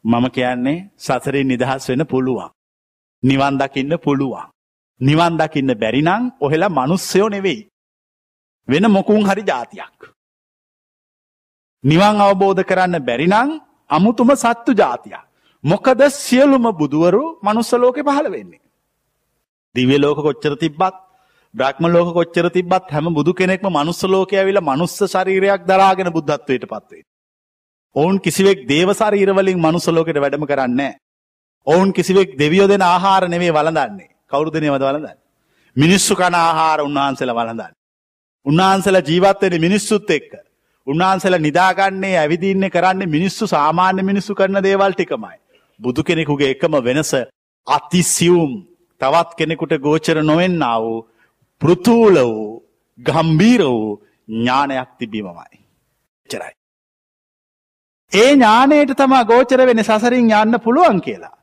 මම කියන්නේ සසරින් නිදහස් වෙන පුළුවන්. නිවන් දකින්න පුළුවන්. නිවන් දකින්න බැරිනං ඔහෙලා මනුස්සයෝ නෙවෙයි. වෙන මොකුන් හරි ජාතියක්. නිවන් අවබෝධ කරන්න බැරිනං අමුතුම සත්තු ජාතිය. මොකද සියලුම බුදුවරු මනුස්සලෝක පහළ වෙන්නේ. දිවිය ලෝක කොච්චර තිබ්බත් බ්‍රහ්ම ලෝක කොච්චර තිබ්බත් හැම බුදු කෙනෙක්ම මනුස්ස ලෝකයේ ඇවිල්ලා මනුස්ස ශරීරයක් දරාගෙන බුද්ධත්වයට පත් වෙයි. ඔවුන් කිසිවෙක් දේව ශරීර වලින් මනුස්ස ලෝකෙට වැඩම කරන්නේ නැහැ. ඔවුන් කිසිවෙක් දෙවියෝ දෙන ආහාර නෙමෙයි වළඳන්නේ. කවුරුද නේවද වළඳන්නේ? මිනිස්සු කන ආහාර උන්වහන්සේලා වළඳන්නේ. උන්වහන්සේලා ජීවත් වෙන්නේ මිනිස්සුත් එක්ක. උන්වහන්සේලා නිදාගන්නේ ඇවිදින්නේ කරන්නේ මිනිස්සු සාමාන්‍ය මිනිස්සු කරන දේවල් ටිකමයි. බුදු කෙනෙකුගේ එකම වෙනස අතිසියුම් තවත් කෙනෙකුට ගෝචර නොවෙන්නා වූ පෘතුූල වූ ගම්බීර වූ ඥානයක් තිබීමමයි. චරයි. ඒ ඥානයට තමා ගෝචර වෙන සසරින් යන්න පුළුවන් කියලා.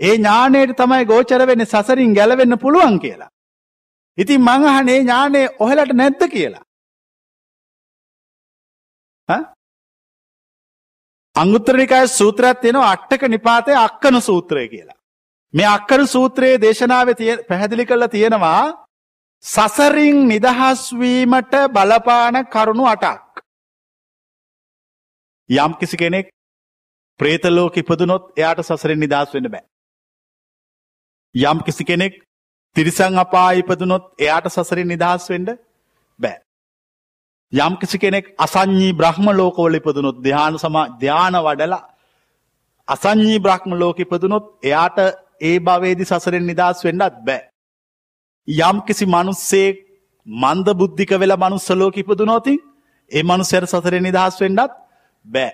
ඒ ඥානයට තමයි ගෝචර වෙන සසරින් ගැලවෙන්න පුළුවන් කියලා. ඉතින් මංහනේ ඥානය ඔහෙලට නැද්ද කියලා. අංගුත්‍රනිකාය සූත්‍රයක් තියෙනවා අට්ටක නිපාතය අක්කන සූත්‍රය කියලා. මේ අක්කන සූත්‍රයේ දේශනාව පැහැදිලි කරලා තියෙනවා සසරින් නිදහස්වීමට බලපාන කරුණු අටක්. යම් කිසි කෙනෙක් ප්‍රේතලෝක ඉපදුනොත් එයාට සසරෙන් නිදහස් වෙන්න බෑ. යම් කිසි කෙනෙක් තිරිසං අපා ඉපදුනොත් එයාට සසරින් නිදහස් වෙන්න බෑ. යම් කිසි කෙනෙක් අසංඥී බ්‍රහ්ම ලෝකවල ඉපදුනොත් ධ්‍යාන සමා ධ්‍යාන වඩලා අසංඥී බ්‍රහ්ම ලෝක ඉපදුනොත් එයාට ඒ භවයේදී සසරෙන් නිදහස් වෙන්නත් බෑ. යම් කිසි මිනිස්සෙක් මන්ද බුද්ධික වෙලා මනුස්ස ලෝක ඉපදුනොත් ඒ මනුස්සයාට සසරෙන් නිදහස් වෙන්නත් බෑ.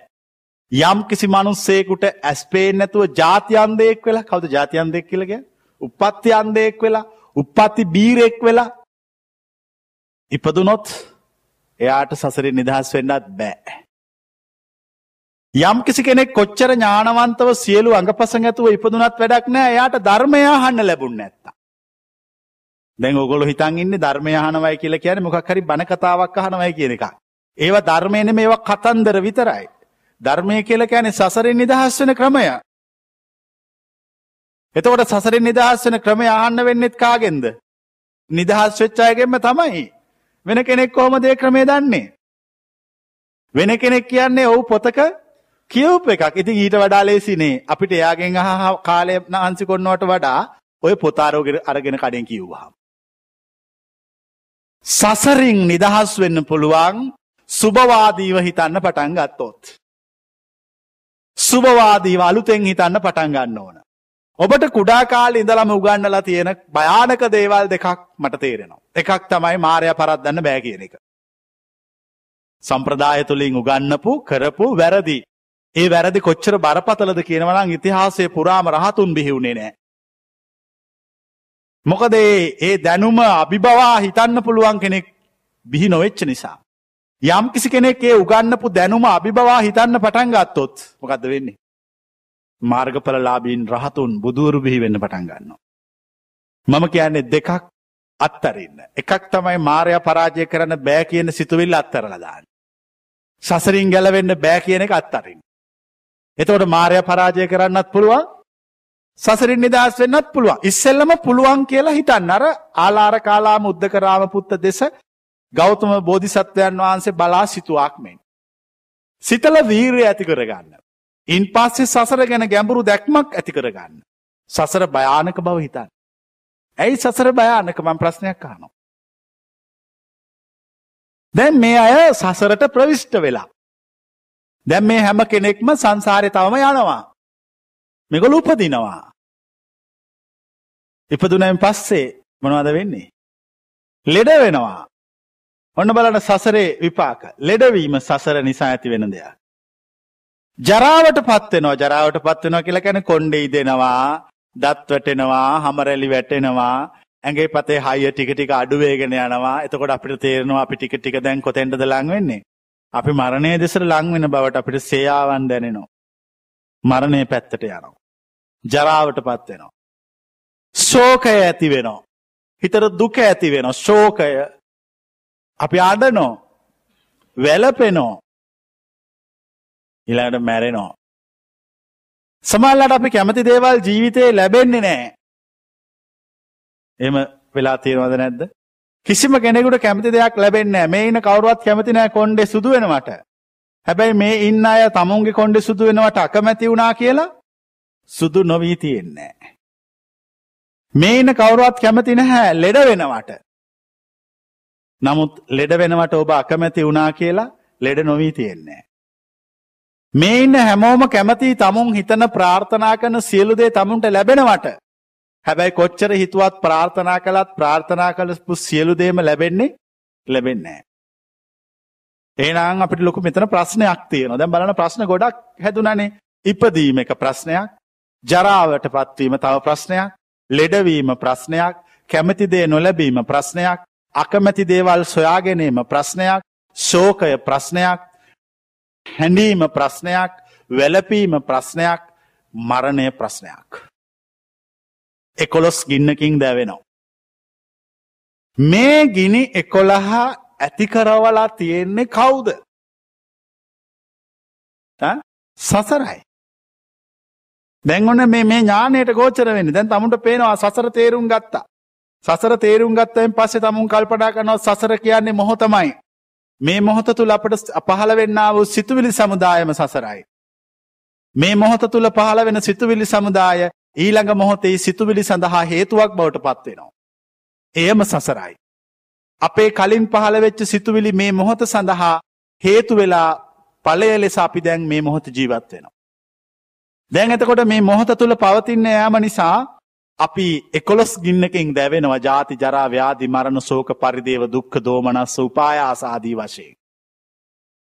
යම් කිසි මිනිස්සෙකුට ඇස් පේන්නේ නැතුව ಜಾති අන්ධයෙක් වෙලා කවුද ಜಾති අන්ධයෙක් කියලා කියන්නේ? උප්පත්ති අන්ධයෙක් වෙලා, උප්පත්ති බීරෙක් වෙලා ඉපදුනොත් එයාට සසරින් නිදහස් වෙන්නත් බෑ. යම් කිසි කෙනෙක් කොච්චර ඥානවන්තව සියලු අඟපසඟ ඇතුව ඉපදුනත් වැඩක් නෑ එයාට ධර්මය අහන්න ලැබුණ නැත්තා. දැන් ඔගොල්ලෝ හිතන් ඉන්නේ ධර්මය අහනවයි කියලා කියන්නේ මොකක් හරි බණ කතාවක් අහනවයි කියන එක. ඒවා ධර්මයේ නෙමෙයි ඒවා කතන්දර විතරයි. ධර්මය කියලා කියන්නේ සසරින් නිදහස් වෙන ක්‍රමය. එතකොට සසරින් නිදහස් වෙන ක්‍රමය අහන්න වෙන්නෙත් කාගෙන්ද? නිදහස් වෙච්ච අයගෙන්ම තමයි. වෙන කෙනෙක් කොහොමද ඒ ක්‍රමය දන්නේ? වෙන කෙනෙක් කියන්නේ ඔව් පොතක කියවපු එකක්. ඉතින් ඊට වඩා ලේසිනේ. අපිට එයාගෙන් අහ කාලය නාන්සි කරනවට වඩා ඔය පොත අරගෙන කඩෙන් කිව්වහම. සසරින් නිදහස් වෙන්න පුළුවන් සුභවාදීව හිතන්න පටන් ගත්තොත්. සුභවාදීව අලුතෙන් හිතන්න පටන් ගන්න ඕන. ඔබට කුඩා කාලේ ඉඳලම උගන්නලා තියෙන භයානක දේවල් දෙකක් මට තේරෙනවා. එකක් තමයි මායя පරද්දන්න බෑ කියන එක. සම්ප්‍රදාය තුලින් උගන්නපු කරපු වැරදි. ඒ වැරදි කොච්චර බරපතලද කියනවා නම් ඉතිහාසයේ පුරාම රහතුන් බිහි වුණේ නෑ. මොකද ඒ දැනුම අභිබවා හිතන්න පුළුවන් කෙනෙක් බිහි නොවෙච්ච නිසා. යම් කිසි කෙනෙක් ඒ උගන්නපු දැනුම අභිබවා හිතන්න පටන් ගත්තොත් මොකද්ද වෙන්නේ? මාර්ගඵලලාභීන් රහතුන් බුදුවරු බිහි වෙන්න පටන් ගන්නවා. මම කියන්නේ දෙකක් අත්තරින්න. එකක් තමයි මාරයා පරාජය කරන්න බෑ කියන සිතුවිල්ල අත්තරලා දාන්න. සසරින් ගැලවෙන්න බෑ කියන එක අත්තරින්න. එතකොට මාරයා පරාජය කරන්නත් පුළුවන්. සසරින් නිදහස් වෙන්නත් පුළුවන්. ඉස්සෙල්ලම පුළුවන් කියලා හිතන්න. අර ආලාර කාලාම උද්දක රාමපුත්ත දෙස ගෞතම බෝධිසත්වයන් වහන්සේ බලා සිතුවක් මෙන්. සිතල වීරිය ඇති කරගන්න. ඉන් පස්සේ සසර ගැන ගැඹුරු දැක්මක් ඇති කරගන්න. සසර භයානක බව හිතන්න. ඇයි සසර භයානක මම ප්‍රශ්නයක් අහනවා. දැන් මේ අය සසරට ප්‍රවිෂ්ට වෙලා. දැන් මේ හැම කෙනෙක්ම සංසාරේ තවම යනවා. මේගොල්ලෝ උපදිනවා. ඉපදුනයින් පස්සේ මොනවද වෙන්නේ? ලෙඩ වෙනවා. ඔන්න බලන්න සසරේ විපාක. ලෙඩවීම සසර නිසා ඇති වෙන දෙයක්. ජරාවට පත් වෙනවා. ජරාවට පත් වෙනවා කියලා කියන්නේ කොණ්ඩේ ඉදෙනවා, දත් වැටෙනවා, හමරැලි වැටෙනවා, ඇඟේ පතේ හයිය ටික ටික අඩු වෙගෙන යනවා. එතකොට අපිට තේරෙනවා අපි ටික ටික දැන් කොතෙන්ද ලං වෙන්නේ? අපි මරණය දෙසට ලං වෙන බවට අපිට සේයාවන් දැනෙනවා. මරණය පැත්තට යනවා. ජරාවට පත් වෙනවා. ශෝකය ඇති වෙනවා. හිතට දුක ඇති වෙනවා. ශෝකය අපි අඩනෝ. වැළපෙනෝ. ඊළඟට මැරෙනවා. සමහරවිට අපි කැමති දේවල් ජීවිතේ ලැබෙන්නේ නැහැ. එහෙම වෙලා තියෙනවද නැද්ද? කිසිම කෙනෙකුට කැමති දෙයක් ලැබෙන්නේ නැහැ. මේ ඉන්න කවුරුවත් කැමති නැහැ කොණ්ඩේ සුදු වෙනවට. හැබැයි මේ ඉන්න අය තමුන්ගේ කොන්්ඩ සුදු වෙනවට අකමැති වුණා කියලා සුදු නොවී තියෙන්නේ. මේ ඉන්න කවුරුවත් කැමති නැහැ ලෙඩ වෙනවට. නමුත් ලෙඩ වෙනවට ඔබ අකමැති වුණා කියලා ලෙඩ නොවී තියෙන්නේ. මේ ඉන්න හැමෝම කැමති තමුන් හිතන ප්‍රාර්ථනා කරන සියලුදේ තමුන්ට ලැබෙනවට. හැබැයි කොච්චර හිතුවත් ප්‍රාර්ථනා කළත් ප්‍රාර්ථනා කළපු සියලුදේම ලැබෙන්නේ ලැබෙන්නේ. ඒනම් අපිට ලොකු මෙතන ප්‍රශ්නයක් තියෙනවා. දැන් බලන්න ප්‍රශ්න ගොඩක් හැදුනනේ. ඉපදීම එක ප්‍රශ්නයක්, ජරාවට පත්වීම තව ප්‍රශ්නයක්, ලෙඩවීම ප්‍රශ්නයක්, කැමති දේ නොලැබීම ප්‍රශ්නයක්, අකමැති දේවල් සොයා ගැනීම ප්‍රශ්නයක්, ශෝකය ප්‍රශ්නයක්, හැඬීම ප්‍රශ්නයක්, වැළපීම ප්‍රශ්නයක්, මරණය ප්‍රශ්නයක්. එකොළොස් ගින්නකින් දැවෙනවා. මේ ගිනි එකොළහා ඇතිකරවලා තියෙන්නේ කවුද? සසරයි. දැන් ඔන්න මේ මේ ඥානයට ගෝචර වෙන්නේ. දැන් තමුන්ට පේනවා සසර තේරුම් ගත්තා. සසර තේරුම් ගත්තයින් පස්සේ තමුන් කල්පනා කරනවා සසර කියන්නේ මොහොතමයි. මේ මොහොත තුල අපට පහළ වෙන්නා වූ සිතුවිලි සමුදායම සසරයි. මේ මොහොත තුල පහළ වෙන සිතුවිලි සමුදාය ඊළඟ මොහොතේ සිතුවිලි සඳහා හේතුවක් බවට පත් වෙනවා. එයම සසරයි. අපේ කලින් පහළ වෙච්ච සිතුවිලි මේ මොහොත සඳහා හේතු වෙලා ඵලය ලෙස අපි දැන් මේ මොහොත ජීවත් වෙනවා. දැන් එතකොට මේ මොහොත තුල පවතින යාම නිසා අපි එකොළොස් ගින්නකින් දැවෙනවා ජාති ජරා ව්‍යාධි මරණ ශෝක පරිදේව දුක්ඛ දෝමනස්ස උපායාස ආදී වශයෙන්.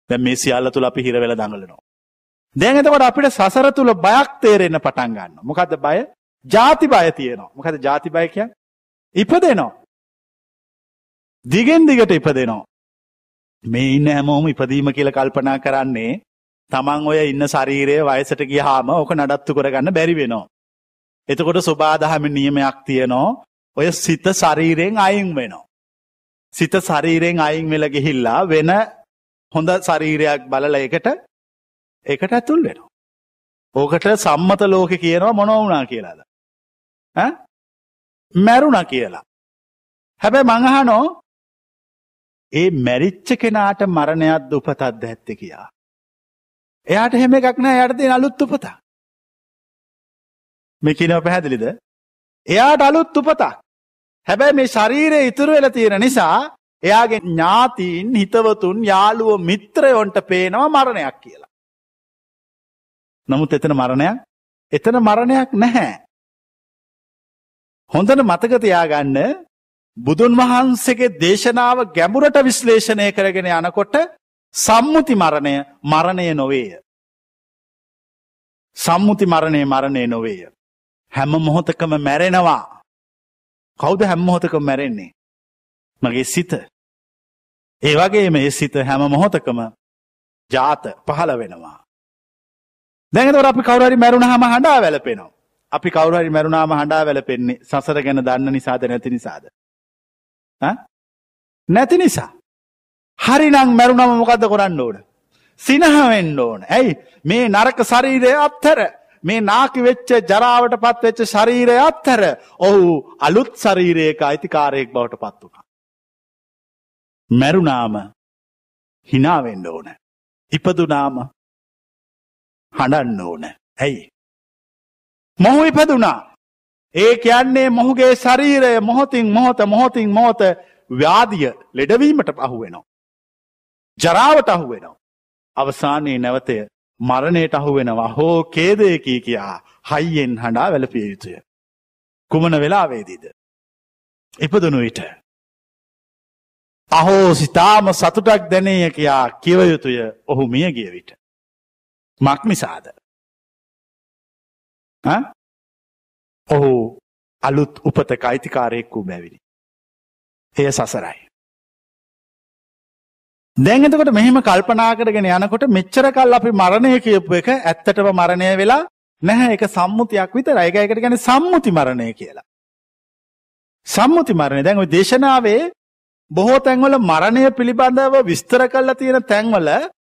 දැන් මේ සියල්ල තුල අපි හිර වෙලා දඟලනවා. දැන් එතකොට අපිට සසර තුල බයක් තේරෙන්න පටන් ගන්නවා. මොකද්ද බය? ජාති බය තියෙනවා. මොකද ජාති බය කියන්නේ? ඉපදෙනවා. දිගෙන් දිගට ඉපදෙනවා. මේ ඉන්න හැමෝම ඉපදීම කියලා කල්පනා කරන්නේ තමන් ඔය ඉන්න ශරීරයේ වයසට ගියාම ඕක නඩත්තු කරගන්න බැරි වෙනවා. එතකොට සුබාදහම නියමයක් තියෙනවා ඔය සිත ශරීරයෙන් අයින් වෙනවා. සිත ශරීරයෙන් අයින් වෙලා ගිහිල්ලා වෙන හොඳ ශරීරයක් බලලා එකට ඒකට ඇතුල් වෙනවා. ඕකට සම්මත ලෝකේ කියනවා මොන වුණා කියලාද? ඈ? මැරුණා කියලා. හැබැයි මං අහනෝ ඒ මැරිච්ච කෙනාට මරණයක් උපතක්ද ඇත්තේ කියා. එයාට හැම එකක් නෑ එයාට තියෙන අලුත් උපතක්. මේ කියනව පැහැදිලිද? එයාට අලුත් උපතක්. හැබැයි මේ ශරීරය ඉතුරු වෙලා තියෙන නිසා එයාගේ ඥාතීන් හිතවතුන් යාළුවෝ මිත්‍රයොන්ට පේනවා මරණයක් කියලා. නමුත් එතන මරණයක් එතන මරණයක් නැහැ. හොඳට මතක තියාගන්න බුදුන් වහන්සේගේ දේශනාව ගැඹුරට විශ්ලේෂණය කරගෙන යනකොට සම්මුති මරණය මරණය නොවේය. සම්මුති මරණය මරණය නොවේය. හැම මොහොතකම මැරෙනවා. කවුද හැම මොහොතකම මැරෙන්නේ? මගේ සිත. ඒ වගේ මේ සිත හැම මොහොතකම ජාත පහළ වෙනවා. දැන් එතකොට අපි කවුරු හරි මැරුණාම හඬා වැළපෙනවා. අපි කවුරු හරි මැරුණාම හඬා වැළපෙන්නේ සසර ගැන දන්න නිසාද නැති නිසාද? ඈ? නැති නිසා. හරිනම් මැරුණාම මොකද්ද කරන්න ඕන? සිනහ වෙන්න ඕන. ඇයි? මේ නරක ශරීරය අත්තර මේ නාකි වෙච්ච ජරාවට පත් වෙච්ච ශරීරය අත්තර ඔහු අලුත් ශරීරයක අයිතිකාරයෙක් බවට පත් වුණා. මැරුණාම hina වෙන්න ඕන. ඉපදුනාම හඬන්න ඕන. ඇයි? මොහු ඉපදුනා. ඒ කියන්නේ මොහුගේ ශරීරය මොහොතින් මොහොත මොහොතින් මොහොත ව්‍යාධිය ලෙඩවීමට අහු වෙනවා. ජරාවට අහු වෙනවා. අවසානයේ නැවතය මරණයට අහු වෙනවා හෝ කේදයකී කියා හයියෙන් හඬා වැළපිය යුතුය. කුමන වෙලාවේදීද. ඉපදනු විට. අහෝ සිතාම සතුටක් දැනය කියා කිව යුතුය ඔහු මිය ගිය විට. මක්නිසාද. ඔහු අලුත් උපත කයිතිකාරයෙක් වූ බැවිනි. එය සසරයි. දැන් එතකොට මෙහෙම කල්පනා කරගෙන යනකොට මෙච්චර කල් අපි මරණය කියපු එක ඇත්තටම මරණය වෙලා නැහැ ඒක සම්මුතියක් විතරයි. ඒක ඒකට කියන්නේ සම්මුති මරණය කියලා. සම්මුති මරණය. දැන් ওই දේශනාවේ බොහෝ තැන්වල මරණය පිළිබඳව විස්තර කරලා තියෙන තැන්වල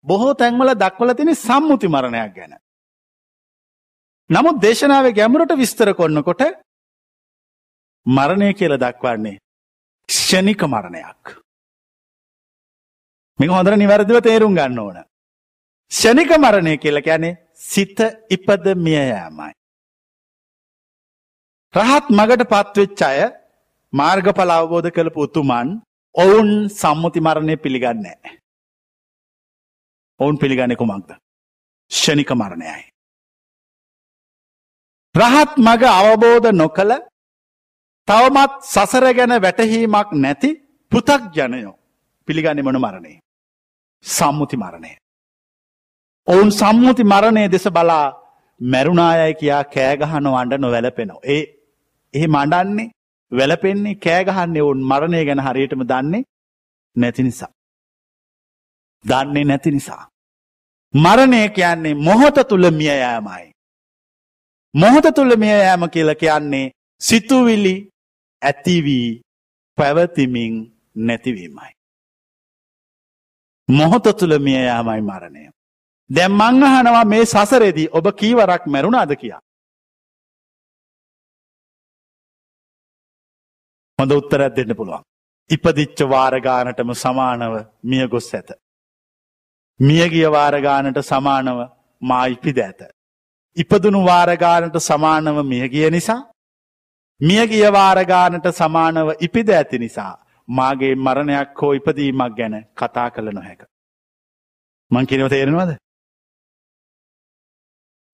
බොහෝ තැන්වල දක්වලා තියෙන සම්මුති මරණයක් ගැන. නමුත් දේශනාවේ ගැඹුරට විස්තර කරනකොට මරණය කියලා දක්වන්නේ ක්ෂණික මරණයක්. මේක හොඳට නිවැරදිව තේරුම් ගන්න ඕන. ෂණික මරණය කියල ැනේ සිත ඉපද මියයෑමයි. රහත් මගට පත්වෙච්ච අය මාර්ගඵල අවබෝධ කළපු උතුමන් ඔවුන් සම්මුති මරණය පිළිගන්නේ. ඔවුන් පිළිගන්න කුමක්ද. ෂණික මරණයයි. රහත් මග අවබෝධ නොකළ තවමත් සසර ගැන වැටහීමක් නැති පෘතක් ජනයෝ පිළිගන්න මොන මරණේ. සම්මුති මරණය. ඔවුන් සම්මුති මරණය දෙස බලා මැරුණායයි කියා කෑගහන අන්ඩ නොවැලපෙනෝ. ඒ ඒ මඩන්නේ වැලපෙන්නේ කෑගහන්නේ ඔවුන් මරණය ගැන හරියටම දන්නේ නැති නිසා. දන්නේ නැති නිසා. මරණය කියන්නේ මොහොත තුළ මිය යෑමයි. මොහොත තුළ මිය යෑම කියල කියන්නේ සිතුවිලි ඇතිවී පැවතිමින් නැතිවීමයි. මොහොත තුළ මිය යාමයි මරණය. දැම් මං අහනවා මේ සසරේදී ඔබ කීවරක් මැරුණාද කියා. හොඳ උත්තරත් දෙන්න පුළුවන්. ඉපදිච්ච වාරගානටම සමානව මිය ගොස් ඇත. මියගිය වාරගානට සමානව මා ඉපිද ඇත. ඉපදුණු වාරගානට සමානව මියගිය නිසා මියගිය වාරගානට සමානව ඉපිද ඇති නිසා මාගේ මරණයක් හෝ ඉපදීමක් ගැන කතා කළ නොහැක. මං කිනව තේරෙනවද?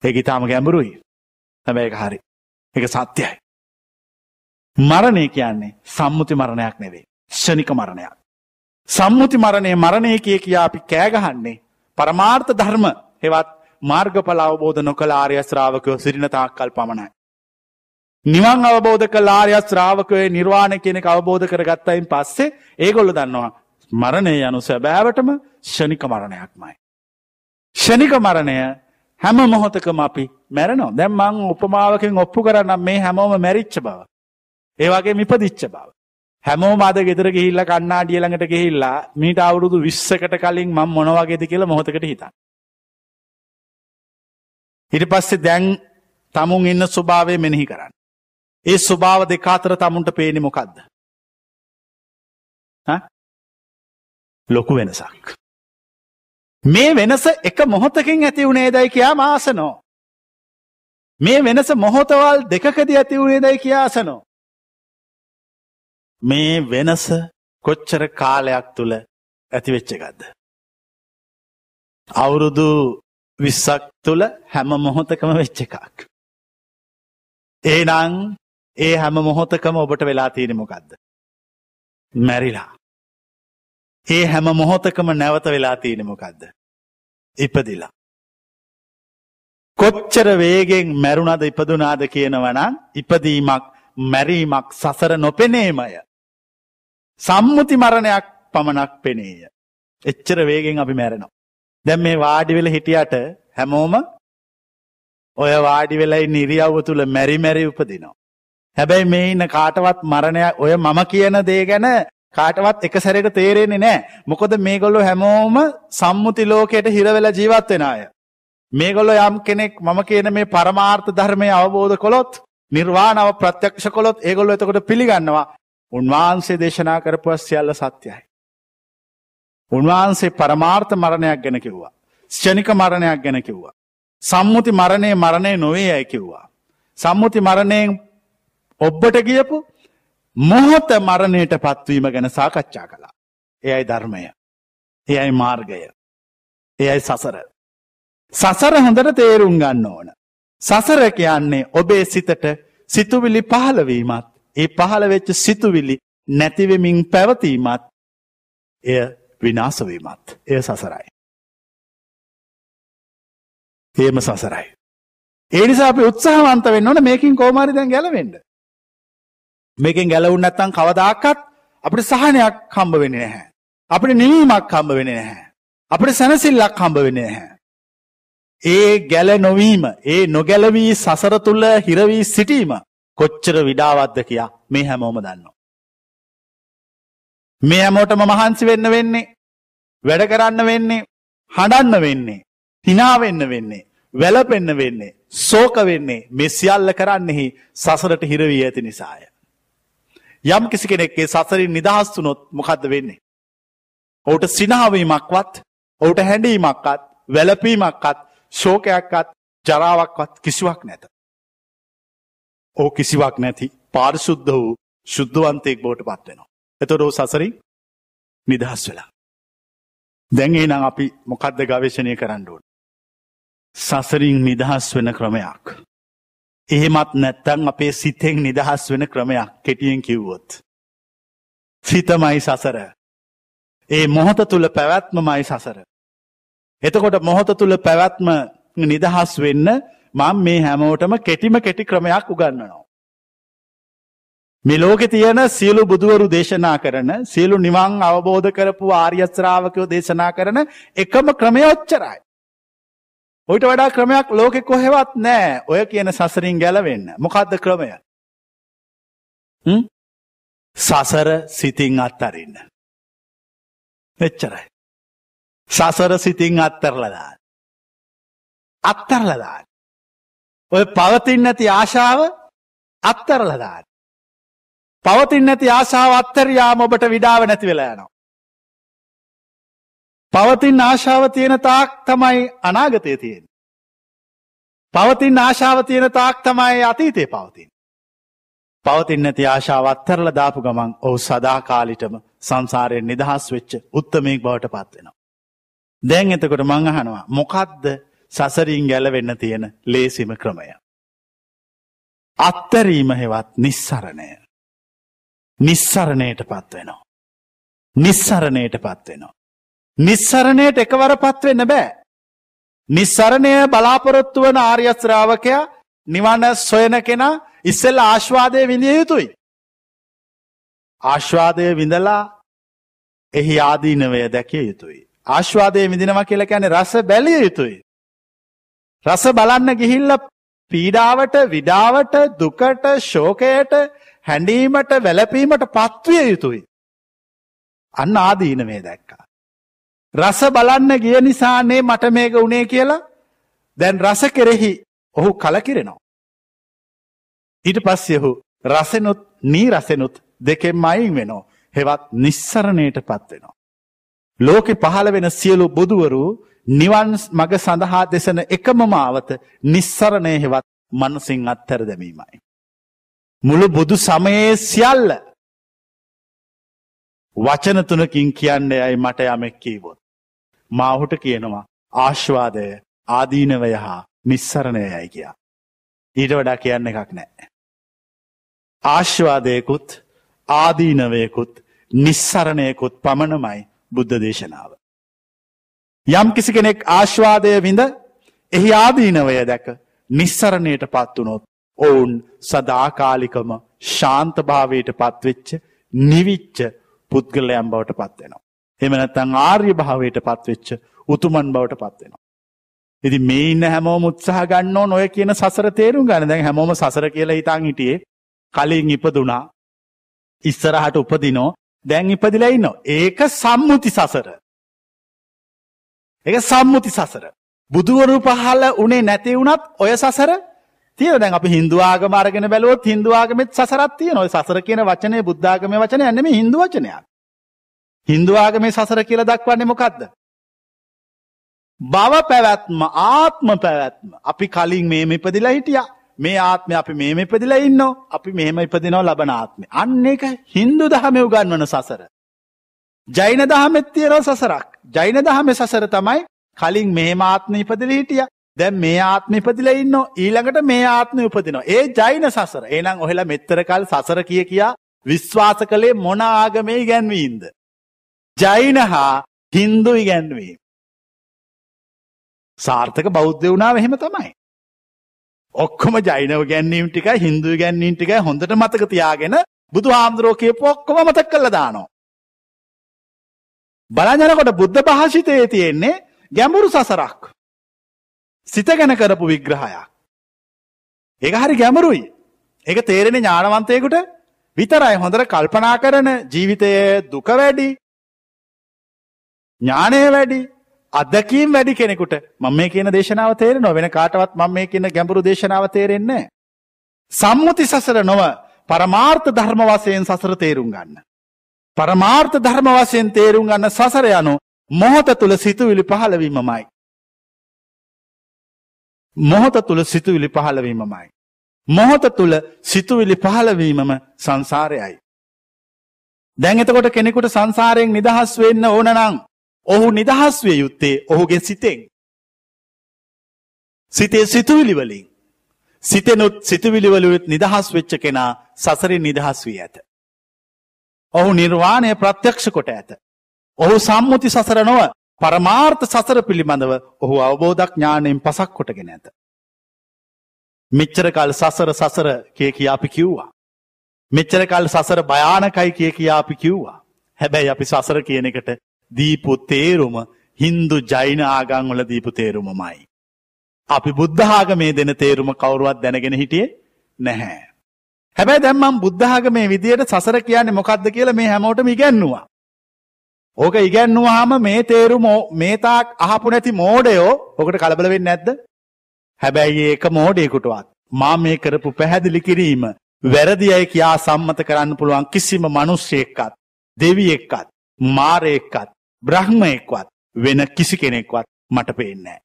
ඒක ඉතාම ගැඹුරුයි. හැබැයි ඒක හරි. ඒක සත්‍යයි. මරණය කියන්නේ සම්මුති මරණයක් නෙවෙයි. ෂණික මරණයක්. සම්මුති මරණය මරණය කිය කියා අපි කෑගහන්නේ පරමාර්ථ ධර්ම හෙවත් මාර්ගඵල අවබෝධ නොකළ ආර්ය ශ්‍රාවකයෝ සිරින තාක්කල් පමණයි. නිවන් අවබෝධ කළ ආර්ය ශ්‍රාවකයේ නිර්වාණ කෙනෙක් අවබෝධ කරගත්තයින් පස්සේ ඒගොල්ලෝ දන්නවා මරණය යනු සැබෑවටම ෂණික මරණයක්මයි. ෂණික මරණය හැම මොහොතකම අපි මැරෙනවා. දැන් මං උපමාවකින් ඔප්පු කරන්නම් මේ හැමෝම මැරිච්ච බව. ඒ වගේ මිපදිච්ච බව. හැමෝම අද ගෙදර ගිහිල්ලා කණ්ණාඩිය ළඟට ගිහිල්ලා මීට අවුරුදු 20කට කලින් මම මොන වගේද කියලා මොහොතකට හිතන්න. ඊට පස්සේ දැන් තමුන් ඉන්න ස්වභාවය මෙනෙහි කරන්න. ඒ ස්වභාව දෙක අතර තමුන්ට පේන්නේ මොකද්ද? ලොකු වෙනසක්. මේ වෙනස එක මොහොතකින් ඇති වුණේදයි කියා මාසනෝ. මේ වෙනස මොහොතවල් දෙකකදී ඇති වුණේදයි කියා අසනෝ. මේ වෙනස කොච්චර කාලයක් තුළ ඇතිවෙච්ච එකක්ද. අවුරුදු විස්සක් තුළ හැම මොහොතකම වෙච්ච එකක්. ඒනං ඒ හැම මොහොතකම ඔබට වෙලා තියෙන මොකක්ද. මැරිලා. ඒ හැම මොහොතකම නැවත වෙලා තියෙන මොකක්ද. ඉපදිලා. කොච්චර වේගෙන් මැරුණද ඉපදුනාද කියනවනම් ඉපදීමක් මැරීමක් සසර නොපෙනේමය. සම්මුති මරණයක් පමණක් පෙනේය. එච්චර වේගෙන් අපි මැරෙනවා. දැම් මේ වාඩිවෙල හිටියට හැමෝම ඔය වාඩි වෙලයි නිරියව්ව තුළ මැරි මැරි උපදිනවා. හැබැයි මේ ඉන්න කාටවත් මරණයක් ඔය මම කියන දේ ගැන කාටවත් එක සැරයට තේරෙන්නේ නෑ. මොකද මේගොල්ලෝ හැමෝම සම්මුති ලෝකයට හිරවෙලා ජීවත් වෙන අය. මේගොල්ලෝ යම් කෙනෙක් මම කියන මේ පරමාර්ථ ධර්මය අවබෝධ කළොත් නිර්වාණව ප්‍රත්‍යක්ෂ කළොත් ඒගොල්ලෝ එතකොට පිළිගන්නවා. උන්වහන්සේ දේශනා කරපුව සියල්ල සත්‍යයි. උන්වහන්සේ පරමාර්ථ මරණයක් ගැන කිව්වා. ෂණික මරණයක් ගැන කිව්වා. සම්මුති මරණය මරණය නොවේ ඇයි කිව්වා. සම්මුති මරණයෙන් ඔබ්බට ගියපු මොහොත මරණයට පත්වීම ගැන සාකච්ඡා කළා. එයයි ධර්මය. එයයි මාර්ගය. එයයි සසර. සසර හොඳට තේරුම් ගන්න ඕන. සසර කියන්නේ ඔබේ සිතට සිතුවිලි පහළවීමත් ඒ පහළ වෙච්ච සිතුවිලි නැතිවෙමින් පැවතීමත් එය විනාසවීමත් එය සසරයි. ඒම සසරයි. ඒනිසා අපි උත්සාහවන්ත වෙන්න ඕන මේකින් කෝමාරි දැන් ගැලවෙන්න. මේකෙන් ගැලවුන් නැත්තම් කවදාකත් අපිට සහනයක් හම්බ වෙන්නේ නැහැ. අපිට නිවීමක් හම්බ වෙන්නේ නැහැ. අපිට සැනසෙල්ලක් හම්බ වෙන්නේ නැහැ. ඒ ගැල නොවීම, ඒ නොගැලවී සසර තුල හිර වී සිටීම කොච්චර විඩාවත්ද කියා මේ හැමෝම දන්නවා. මේ හැමෝටම මහන්සි වෙන්න වෙන්නේ, වැඩ කරන්න වෙන්නේ, හඬන්න වෙන්නේ, hina වෙන්න වෙන්නේ, වැළපෙන්න වෙන්නේ, ශෝක වෙන්නේ මේ සියල්ල කරන්නෙහි සසරට හිර වී ඇති නිසාය. යම් කිසි කෙනෙක්ගේ සසරින් නිදහස් වුනොත් මොකද්ද වෙන්නේ? ඔහුට සිනහවීමක්වත්, ඔහුට හැඬීමක්වත්, වැලපීමක්කත් ශෝකයක්කත් ජරාවක්වත් කිසිවක් නැත. ඕ කිසිවක් නැති පාරිශුද්ධ වූ ශුද්ධවන්තයෙක් බෝට පත්වෙනවා. එතොඩෝ සසරින් නිදහස් වෙලා. දැන්ඒ නම් අපි මොකක්ද ගවේශණය කරන්න ඕන. සසරින් නිදහස් වෙන ක්‍රමයක්. එහෙමත් නැත්තං අපේ සිතෙන් නිදහස් වෙන ක්‍රමයක් කෙටියෙන් කිව්වොත්. සිතමයි සසර. ඒ මොහොත තුළ පැවැත්මමයි සසර. එතකොට මොහොත තුළ පැවැත්ම නිදහස් වෙන්න මං මේ හැමෝටම කෙටිම කෙටි ක්‍රමයක් උගන්නනවා. මෙලෝකෙ තියෙන සියලු බුදුවරු දේශනා කරන සියලු නිවන් අවබෝධ කරපු ආර්යශ්‍රාවකයෝ දේශනා කරන එකම ක්‍රමය ඔච්චරයි. ඔයිට වඩා ක්‍රමයක් ලෝකෙ කොහෙවත් නෑ ඔය කියන සසරින් ගැලවෙන්න. මොකක්ද ක්‍රමය. සසර සිතින් අත්තරන්න. එච්චරයි. සසර සිතින් අත්තරලදාන්න. අත්තරලදාන්න. ඔය පවතින් නැති ආශාව අත්තරලදාන්න. පවතින් නැති ආශාව අත්තරයාම ඔබට විඩාව නැති වෙලා යනවා. පවතින් ආශාව තියෙන තාක් තමයි අනාගතය තියෙන. පවතින් ආශාව තියෙන තාක් තමයි අතීතය පවතින්. පවතින් නැති ආශාව අත්තරල දාපු ගමන් ඔහු සදාකාලිටම සංසාරයෙන් නිදහස් වෙච්ච උත්තමයෙක් බවට පත්වෙනවා. දැන් එතකොට මංහනවා මොකක්ද සසරින් ගැලවෙන්න තියෙන ලේසිම ක්‍රමය. අත්තරීම හෙවත් නිස්සරණය. නිස්සරණයට පත්වෙනවා. නිස්සරණයට පත්වෙනවා. නිස්සරණයට එකවර පත්වෙන්න බෑ. නිස්සරණය බලාපොරොත්තු වන ආර්යශ්‍රාවකයා නිවන සොයන කෙනා ඉස්සෙල් ආශ්වාදය විඳිය යුතුයි. ආශ්වාදය විඳලා එහි ආදීනවය දැකිය යුතුයි. ආශ්වාදය විඳිනවා කියලා කියන රස බැලිය යුතුයි. රස බලන්න ගිහිල්ල පීඩාවට විඩාවට දුකට ශෝකයට හැඬීමට වැලපීමට පත්විය යුතුයි. අන්න ආදීනවේ දැක්කා. රස බලන්න ගිය නිසානේ මට මේක උනේ කියලා දැන් රස කෙරෙහි ඔහු කලකිරෙනවා. ඊට පස්සෙහු රසනුත් නී රසනුත් දෙකෙන් මයින් වෙනෝ හෙවත් නිස්සරණයට පත්වෙනවා. ලෝකෙ පහළ වෙන සියලු බුදුවරු නිවන් මග සඳහා දෙසන එකම මාවත නිස්සරණය හෙවත් මනසිං අත්තර දැමීමයි. මුළු බුදු සමයේ සියල්ල වචන තුනකින් කියන්න යයි මට යමෙක් කීවොත්. මාහුට කියනවා ආශ්වාදය ආදීනවය හා නිස්සරණය යයි කියා. ඊට වඩා කියන්න එකක් නෑ. ආශ්වාදයකුත් ආදීනවයකුත් නිස්සරණයකුත් පමණමයි බුද්ධ දේශනාව. යම් කිසි කෙනෙක් ආශ්වාදය විඳ එහි ආදීනවය දැක නිස්සරණයට පත්වනොත් ඔවුන් සදාකාලිකම ශාන්තභාවයට පත්වෙච්ච නිවිච්ච පුද්ගලයම් බවට පත්වෙනවා. එමනත්තං ආර්ය භාවයට පත්වෙච්ච උතුමන් බවට පත්වෙනවා. ඉති මේ ඉන්න හැමෝම උත්සාහ ගන්න නොය කියන සසර තේරුම් ගන්න දැන් හැමෝම සසර කියලා හිතන් හිටියේ කලින් ඉපදුනා ඉස්සරහට උපදිනෝ දැන් ඉපදිලා ඉන්න. ඒක සම්මුති සසර. එක සම්මුති සසර. බුදුවරු පහල උනේ නැති වුණත් ඔය සසර තිය දැන් අපි හින්දුවාගම අරගෙන බැලුවොත් හින්දුවාගමෙත් සසරත් තියෙන ඔය සසර කියන වචනය බුද්ධාගම වචනය නෙමෙයි හින්දු වචනයක්. හින්දුවාගමේ සසර කියලා දක්වන්නේ මොකද්ද? භව පැවැත්ම ආත්ම පැවැත්ම අපි කලින් මේම ඉපදිලා හිටියා. මේ ආත්මය අපි මේම ඉපදිලා ඉන්නෝ අපි මෙහෙම ඉපදිනව ලබන ආත්මය. අන්න එක හින්දු දහම උගන්වන සසර. ජෛන දහමෙත් තියෙනව සසරක්. ජෛන දහම සසර තමයි කලින් මෙහෙම ආත්ම ඉපදිල හිටිය දැන් මේ ආත්ම ඉපදිලා ඉන්න ඊළඟට මේ ආත්ම උපදිනවා. ඒ ජෛන සසර. එහෙනම් ඔහෙලා මෙතර කල් සසර කිය කියා විශ්වාස කළේ මොන ආගමේ ඉගැන්වීමද? ජෛන හා හින්දු ඉගැන්වීම. සාර්ථක බෞද්ධ වුණාව එහෙම තමයි. ඔක්කොම ජෛනව ගැන්නීම් ටිකයි හින්දු ගැන්නීම් ටිකයි හොඳට මතක තියාගෙන බුදු හාමුදුරුවෝ කියපු ඔක්කොම මතක් කරලා දානවා. බලන් යනකොට බුද්ධ භාෂිතයේ තියෙන්නේ ගැඹුරු සසරක්. සිත ගැන කරපු විග්‍රහයක්. ඒක හරි ගැඹුරුයි. ඒක තේරෙන ඥානවන්තයෙකුට විතරයි හොඳට කල්පනා කරන ජීවිතයේ දුක වැඩි ඥානය වැඩි අදකීම් වැඩි කෙනෙකුට මම මේ කියන දේශනාව තේරෙනවා වෙන කාටවත් මම මේ කියන ගැඹුරු දේශනාව තේරෙන්නේ සම්මුති සසර නොව පරමාර්ථ ධර්ම වශයෙන් සසර තේරුම් ගන්න. පරමාර්ථ ධර්ම වශයෙන් තේරුම් ගන්න සසර යනු මොහොත තුල සිතුවිලි පහළවීමමයි. මොහොත තුළ සිතුවිලි පහළවීමමයි. මොහොත තුළ සිතුවිලි පහළවීමම සංසාරයයි. දැන් එතකොට කෙනෙකුට සංසාරයෙන් නිදහස් වෙන්න ඕන නං ඔහු නිදහස් විය යුත්තේ ඔහුගේ සිතෙන්. සිතේ සිතුවිලිවලින් සිතෙනුත් සිතුවිලිවලුත් නිදහස් වෙච්ච කෙනා සසරින් නිදහස් වී ඇත. ඔහු නිර්වාණය ප්‍රත්‍යක්ෂ කොට ඇත. ඔහු සම්මුති සසර නොව පරමාර්ථ සසර පිළිබඳව ඔහු අවබෝධක් ඥානයෙන් පසක් කොටගෙන ඇත. මෙච්චර කල් සසර සසර කිය කිය අපි කිව්වා. මෙච්චර කල් සසර භයානකයි කිය කියා අපි කිව්වා. හැබැයි අපි සසර කියන එකට දීපු තේරුම හින්දු ජෛන ආගංවල දීපු තේරුමමයි. අපි බුද්ධාගමේ දෙන තේරුම කවුරුවත් දැනගෙන හිටියේ නැහැ. හැබැයි දැම්මම් බුද්ධාගමේ විදියට සසර කියන්නේ මොකක්ද කියලා මේ හැමෝටම ඉගැන්නවා. ඕක ඉගැන්නුවාම මේ තේරුම මේතාක් අහපු නැති මෝඩයෝ ඔකට කලබල වෙන්නේ නැද්ද? හැබැයි ඒක මෝඩයෙකුටවත් මා මේ කරපු පැහැදිලි කිරීම වැරදි අය කියා සම්මත කරන්න පුළුවන් කිසිම මිනිස්සෙක්වත් දෙවියෙක්වත් මාරයෙක්වත් බ්‍රහ්මයෙක්වත් වෙන කිසි කෙනෙක්වත් මට පේන්නේ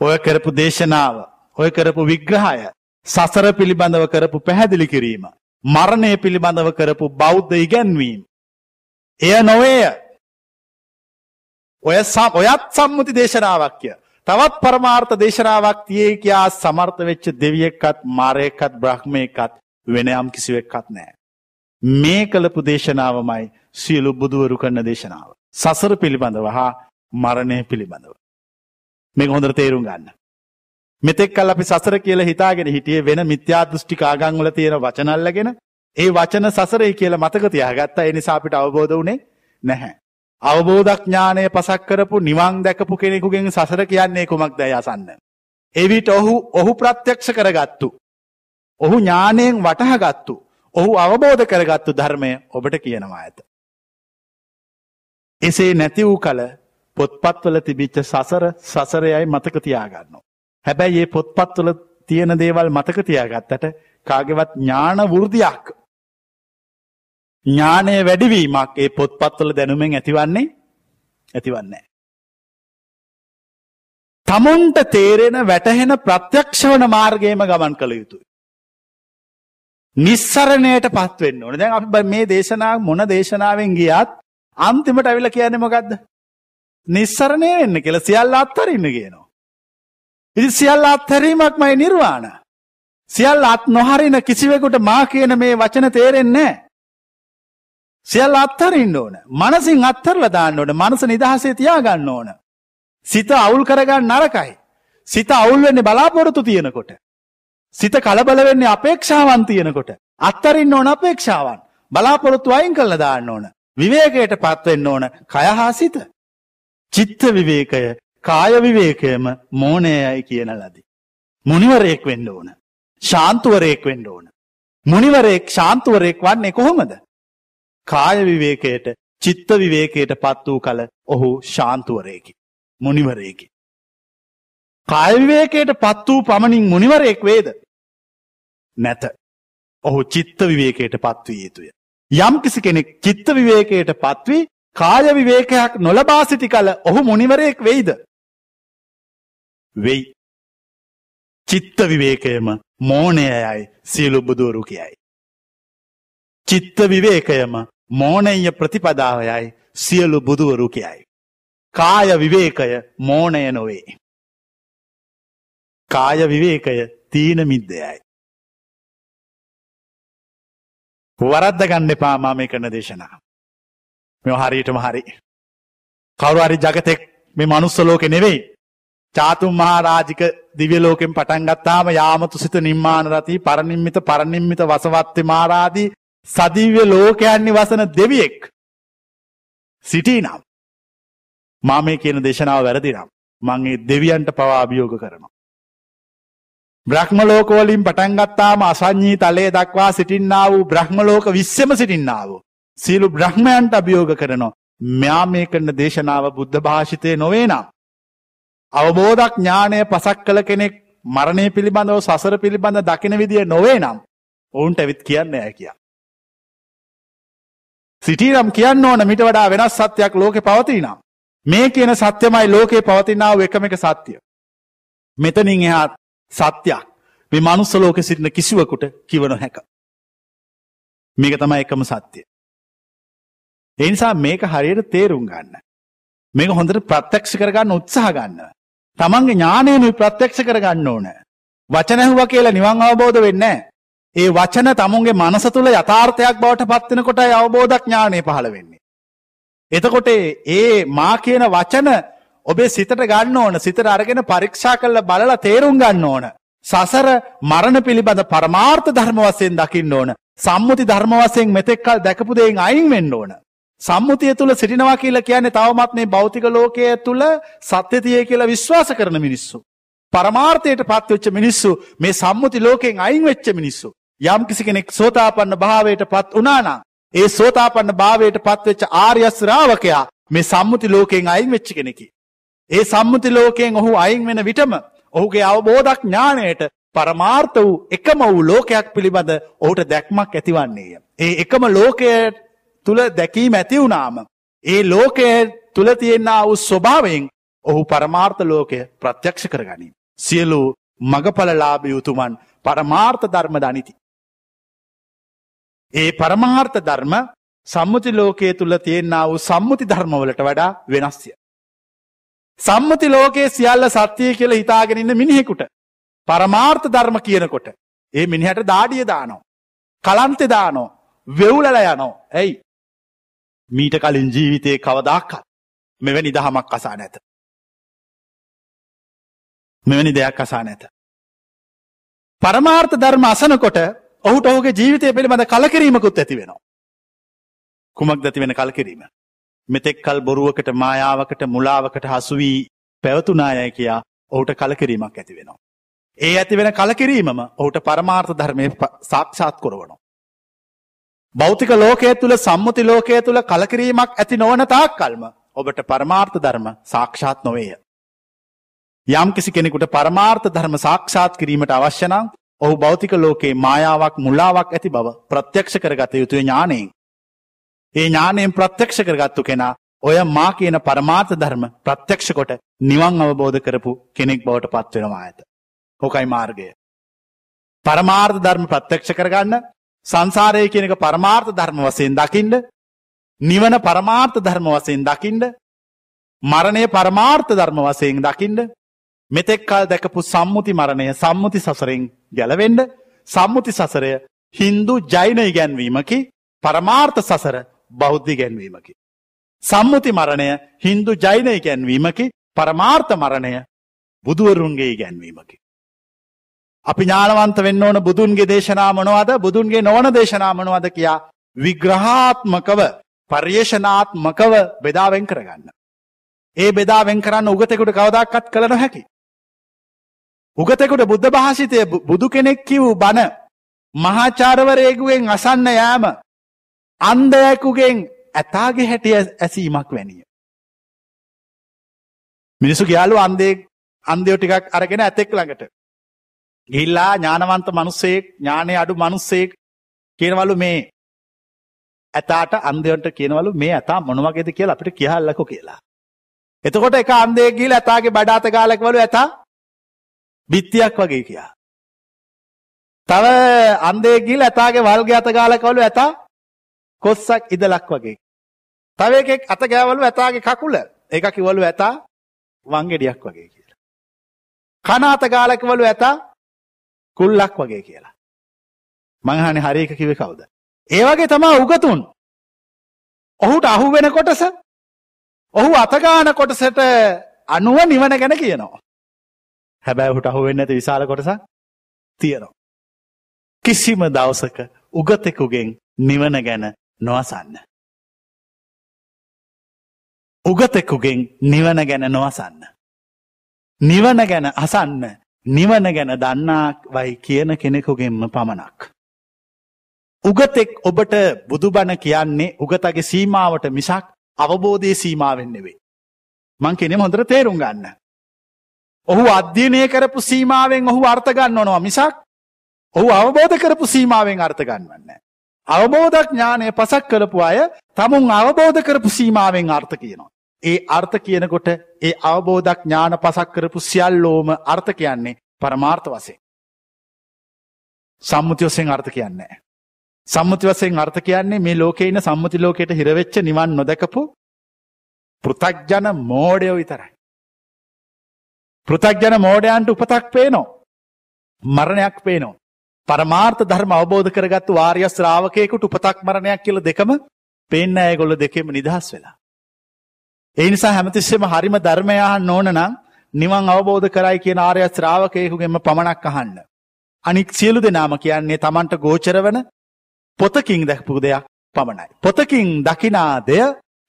ඔය කරපු දේශනාව ඔය කරපු විග්‍රහය සසර පිළිබඳව කරපු පැහැදිලි කිරීම මරණය පිළිබඳව කරපු බෞද්ධ ඉගැන්වීම එය නොවේය. ඔය ඔයත් සම්මුති දේශනාවක්ය තවත් පරමාර්ථ දේශනාවක් තියේ කියා සමර්ථ වෙච්ච දෙවියෙක්කත් මාරයකත් බ්‍රහ්මයකත් වෙනයම් කිසිවෙක්කත් නෑ. මේ කළපු දේශනාවමයි සියලු බුදුවරු කරන දේශනාව. සසර පිළිබඳව හා මරණය පිළිබඳව. මේ හොඳර තේරුම් ගන්න. මෙතෙක් කල් අපි සසර කියල හිතාගෙන හිටිය වෙන මිත්‍යා දෘෂ්ටි කාගංවල තියෙන වචනල්ලගෙන ඒ වචන සසරේ කියල මතක තියාගත්තා එනිසා අපිට අවබෝධ වනේ නැහැ. අවබෝධඥානය පසක් කරපු නිවන් දැකපු කෙනෙකුගෙන් සසර කියන්නේ කුමක් දැය අසන්න. එවිට ඔහු ඔහු ප්‍රත්‍යක්ෂ කරගත්තු. ඔහු ඥානයෙන් වටහගත්තු. ඔහු අවබෝධ කරගත්තු ධර්මය ඔබට කියනවා ඇත. එසේ නැති වූ කල පොත්පත්වල තිබිච්ච සසර සසරයයි මතක තියාගන්න. හැබැයි ඒ පොත්පත්වල තියෙන දේවල් මතක තියාගත්තට කාගෙවත් ඥාන වෘතියක් ඥානය වැඩිවීමක් ඒ පොත්පත්වල දැනුමෙන් ඇතිවන්නේ ඇතිවන්නේ. තමුන්ට තේරෙන වැටහෙන ප්‍රත්‍යක්ෂවන මාර්ගයම ගමන් කළ යුතුයි. නිස්සරණයට පත්වෙන්න ඕන දැන් අපි මේ දේශනා මොන දේශනාවෙන් ගියත් අන්තිමට ඇවිල කියන්නේ මොකක්ද. නිස්සරණය වෙන්න කියල සියල්ල අත්හරන්න කියනවා. ඉදි සියල්ල අත්හැරීමක් මයි නිර්වාණ. සියල් අත් නොහරින කිසිවෙකුට මා කියන මේ වචන තේරෙන්නේ සියල් අත්හරින්න ඕන. මනසින් අත්තරල දාන්න ඕන මනස නිදහසේ තියාගන්න ඕන. සිත අවුල් කරගන්න නරකයි. සිත අවුල් වෙන්නේ බලාපොරොත්තු තියෙනකොට. සිත කලබල වෙන්නේ අපේක්ෂාවන් තියෙනකොට. අත්තරින්න ඕන අපේක්ෂාවන්. බලාපොරොත්තු අයින් කල්ල දාන්න ඕන. විවේකයට පත්වෙන්න ඕන කයහා සිත. චිත්ත විවේකය කාය විවේකයම මෝනයයි කියන ලදි. මුනිවරයෙක් වෙන්න ඕන. ශාන්තුවරයෙක් වෙන්න ඕන. මුනිවරයෙක් ශාන්තුවරයෙක් වන්නේ කොහොමද. කාය විවේකයට චිත්ත විවේකයට පත් වූ කල ඔහු ශාන්තුවරයකි. මුනිවරයකි. කායවිවේකයට පත් වූ පමණින් මුනිවරයෙක් වේද. නැත. ඔහු චිත්ත විවේකයට පත්වී යුතුය. යම් කිසි කෙනෙක් චිත්ත විවේකයට පත්වී කාය විවේකයක් නොලබා සිටි කල ඔහු මුනිවරයෙක් වෙයිද. වෙයි. චිත්ත විවේකයම මෝනයයයි සියලු බුදුවරු කියයි. චිත්ත විවේකයම මෝනය ප්‍රතිපදාවයයි සියලු බුදුවරු කියයි. කාය විවේකය මෝනය නොවේ. කාය විවේකය තීන මිද්දයයි. වරද්ද ගන්න එපා මා මේ කරන දේශනා. මෙ හරියටම හරි. කවුරු හරි ජගතෙක් මේ මනුස්ස ලෝකෙ නෙවෙයි. චාතුම් මහාරාජික දිව්‍යලෝකෙන් පටන්ගත්තාම යාමතු සිත නිර්මාණ රති පරනිම්මිත පරනිම්මිත වසවත්තේ මාරාදී සදිව්‍ය ලෝකයන් නිවසන දෙවියෙක් සිටී නම් මා මේ කියන දේශනාව වැරදිනම් මංගේ දෙවියන්ට පවා අභියෝග කරනවා. බ්‍රහ්මලෝකවලින් පටන්ගත්තාම අසංඥී තලේ දක්වා සිටින්නා වූ බ්‍රහ්මලෝක විශ්‍යම සිටින්නාව. සියලු බ්‍රහ්මයන්ට අභියෝග කරනවා. මෙයා මේ කරන දේශනාව බුද්ධ භාෂිතය නොවේ නම්. අවබෝධක් ඥානය පසක් කළ කෙනෙක් මරණය පිළිබඳව සසර පිළිබඳ දකින විදිිය නොවේ නම් ඔවුන්ට ඇවිත් කියන්න ඇ කියා. සිටීනම් කියන්න ඕන මිට වඩා වෙනස් සත්‍යයක් ලෝකෙ පවතිනම්. මේ කියන සත්‍යමයි ලෝකයේ පවතිනාව එකම එක සත්‍යය. මෙතනින් එහාත් සත්‍යයක් මේ මනුස්සලෝක සිටින කිසිවකුට කිවන හැක. මේක තමයි එකම සත්‍යය. එනිසා මේක හරියට තේරුම් ගන්න. මේක හොඳට ප්‍රත්‍යක්ෂ කරගන්න උත්සාහ ගන්න. තමන්ගේ ඥානයනු ප්‍රත්‍යක්ෂ කරගන්න ඕන. වචනැහුව කියලා නිවන් අවබෝධ වෙන්න. ඒ වචන තමුන්ගේ මනස තුළ යථාර්ථයක් බවට පත්වෙනකොට අවබෝධක් ඥානය පහළ වෙන්නේ. එතකොට ඒ මා කියන වචන ඔබේ සිතට ගන්න ඕන සිතට අරගෙන පරීක්ෂා කල්ල බලලා තේරුම් ගන්න ඕන. සසර මරණ පිළිබඳ පරමාර්ථ ධර්ම වසයෙන් දකින්න ඕන. සම්මුති ධර්ම වසයෙන් මෙතෙක්කල් දැකපු දෙයින් අයින් වෙන්න ඕන. සම්මුතිය තුළ සිටිනවා කියලා කියන්නේ තවමත් මේ භෞතික ලෝකය තුළ සත්‍යතිය කියලා විශ්වාස කරන මිනිස්සු. පරමාර්ථයට පත්වෙච්ච මිනිස්සු මේ සම්මුති ලෝකෙන් අයින් වෙච්ච මිනිස්සු. යම් කිසි කෙනෙක් සෝතාපන්න භාවයට පත් වනානම්. ඒ සෝතාපන්න භාවයට පත්වෙච්ච ආර්යස්්‍රාවකයා මේ සම්මුති ලෝකෙන් අයින් වෙච්ච කෙනෙකි. ඒ සම්මුති ලෝකයෙන් ඔහු අයින් වෙන විටම ඔහුගේ අවබෝධක් ඥානයට පරමාර්ථ වූ එකම වූ ලෝකයක් පිළිබඳ ඔහුට දැක්මක් ඇතිවන්නේය. ඒ එකම ලෝකය තුළ දැකීම ඇති වුණාම. ඒ ලෝකය තුළ තියෙන්න්න වූ ස්වභාවයෙන් ඔහු පරමාර්ථ ලෝකය ප්‍රත්‍යක්ෂ කරගනින්. සියලු මගඵලලාභ යුතුමන් පරමාර්ථ ධර්ම දනිති. ඒ පරමාර්ථ ධර්ම සම්මුති ලෝකයේ තුළ තියෙන්න්න වූ සම්මුති ධර්මවලට වඩා වෙනස්ය. සම්මති ලෝකයේ සියල්ල සත්‍යය කියල හිතාගෙනන්න මිනිහෙකුට. පරමාර්ථ ධර්ම කියනකොට. ඒ මිනිහට දාඩිය දානෝ. කලන්තෙ දානෝ. වෙවුලල යනෝ. ඇයි. මීට කලින් ජීවිතය කවදක්කත් මෙවැනි දහමක් අසා නැත. මෙවැනි දෙයක් අසා නැත. පරමාර්ථ ධර්ම අසනකොට ඔහුට ඔහුගේ ජීවිතය පිළිබඳ කලකිරීමකුත් ඇති වෙනවා. කුමක් දැති වෙන කල්කිරීම. මෙතෙක් කල් බොරුවකට මායාවකට මුලාවකට හසුවී පැවතුනායය කියා ඔහුට කලකිරීමක් ඇති වෙනවා. ඒ ඇති වෙන කලකිරීමම ඔහුට පරමාර්ථ ධර්මය සාක්ෂාත් කොරවනවා. භෞතික ලෝකය තුළ සම්මුති ලෝකය තුළ කලකිරීමක් ඇති නොවන තාක් කල්ම ඔබට පරමාර්ථ ධර්ම සාක්ෂාත් නොවේය. යම් කිසි කෙනෙකුට පරමාර්ථ ධර්ම සාක්ෂාත් කිරීමට අවශ්‍යනම් ඔහු භෞතික ලෝකයේ මායාවක් මුලාවක් ඇති බව ප්‍රත්‍යක්ෂ කරගත යුතුය ඥානයෙන්. ඒ ඥානයෙන් ප්‍රත්‍යක්ෂ කරගත්තු කෙනා ඔය මා කියන පරමාර්ථ ධර්ම ප්‍රත්‍යක්ෂ කොට නිවන් අවබෝධ කරපු කෙනෙක් බවට පත්වෙනවා ඇත. හොකයි මාර්ගය. පරමාර්ථ ධර්ම ප්‍රත්‍යක්ෂ කරගන්න සංසාරය කියනක පරමාර්ථ ධර්ම වසයෙන් දකිින්ඩ නිවන පරමාර්ථ ධර්ම වසයෙන් දකිින්ඩ මරණය පරමාර්ථ ධර්ම වසයෙන් දකිින්ඩ මෙතෙක්කාල් දැකපු සම්මුති මරණය සම්මුති සසරෙන් ගැලවෙන්ඩ සම්මුති සසරය හින්දු ජෛන ඉගැන්වීමකි පරමාර්ථ සසර බෞද්ධ ගැන්වීමකි. සම්මුති මරණය හින්දු ජෛන ඉගැන්වීමකි පරමාර්ථ මරණය බුදුවරුන්ගේ ගැන්වීමකි. අපි ඥානවන්ත වෙන්න ඕන බුදුන්ගේ දේශනා මොනවද බුදුන්ගේ නොවන දේශනා මොනවද කියා විග්‍රහාත්මකව පර්යේෂනාත්මකව බෙදාවෙන් කරගන්න. ඒ බෙදාවෙන් කරන්න උගතෙකුට කවදක්කත් කළ නොහැකි. උගතෙකුට බුද්ධ භාසිතය බුදු කෙනෙක් කිව් බණ මහාචාරවරයකුවෙන් අසන්න යෑම අන්දයකුගෙන් ඇතාගේ හැටිය ඇසීමක් වැනිය. මිනිසු ගයාලු අන්දේ අන්දයෝ ටිකක් අරගෙන ඇතෙක් ළඟට ගිල්ලා ඥානවන්ත මනුස්සයෙක් ඥානය අඩු මනුස්සයෙක් කියනවලු මේ ඇතාට අන්දයන්ට කියනවලු මේ ඇතා මොනවගේද කියලා අපිට කියහල්ලකු කියලා. එතකොට එක අන්දේ ගිල ඇතාගේ බඩාත ගාලක්වලු ඇතා බිත්තියක් වගේ කියා. තව අන්දේ ගිල් ඇතාගේ වල්ගේ අත ගාලකවලු ඇතා කොස්සක් ඉදලක් වගේ. තව එකෙක් අත ගෑවලු ඇතාගේ කකුල එක කිවලු ඇතා වංගෙඩියක් වගේ කියලා. කනාත ගාලකවලු ඇතා කුල්ලක් වගේ කියලා. මංහනි හරික කිව කවුද. ඒවගේ තමා උගතුන්. ඔහුට අහු වෙන කොටස ඔහු අතගාන කොටසට අනුව නිවන ගැන කියනවා. හැබැයි ඔහුට අහු වෙන්න ඇති විශාල කොටස තියෙනවා. කිසිම දවසක උගතෙකුගෙන් නිවන ගැන නොවසන්න. උගතෙකුගෙන් නිවන ගැන නොවසන්න. නිවන ගැන අසන්න නිවන ගැන දන්නා වයි කියන කෙනෙකුගෙන්ම පමණක්. උගතෙක් ඔබට බුදුබණ කියන්නේ උගතගේ සීමාවට මිසක් අවබෝධය සීමාවෙන් නෙවේ. මං කෙනෙ හොඳර තේරුම් ගන්න. ඔහු අධ්‍යනය කරපු සීමාවෙන් ඔහු අර්ථගන්න ඕනවා මිසක් ඔහු අවබෝධ කරපු සීමාවෙන් අර්ථගන්නවන්න. අවබෝධඥානය පසක් කරපු අය තමුන් අවබෝධ කරපු සීමාවෙන් අර්ථ කියනවා. ඒ අර්ථ කියනකොට ඒ අවබෝධක් ඥාන පසක් කරපු සියල්ලෝම අර්ථ කියන්නේ පරමාර්ථ වසේ. සම්මුති වසයෙන් අර්ථ කියන්නේ. සම්මුති වසයෙන් අර්ථ කියන්නේ මේ ලෝකෙයින සම්මුති ලෝකයට හිරවෙච්ච නිවන් නොදකපු පෘතක්ජන මෝඩයෝ විතරයි. පෘතක්ජන මෝඩයන්ට උපතක් පේනෝ. මරණයක් පේනෝ. පරමාර්ථ ධර්ම අවබෝධ කරගත්තු වාර්ය ශ්‍රාවකයකුට උපතක් මරණයක් කියල දෙකම පේන්න ඇගොල්ල දෙකෙම නිදහස් වෙලා. ඒ නිසා හැමතිස්සෙම හරිම ධර්මයහන් ඕන නම් නිවන් අවබෝධ කරයි කියන ආර්ය ශ්‍රාවකයකුගෙන්ම පමණක් අහන්න. අනික් සියලු දෙනාම කියන්නේ තමන්ට ගෝචර වන පොතකින් දැක්පු දෙයක් පමණයි. පොතකින් දකිනා දෙය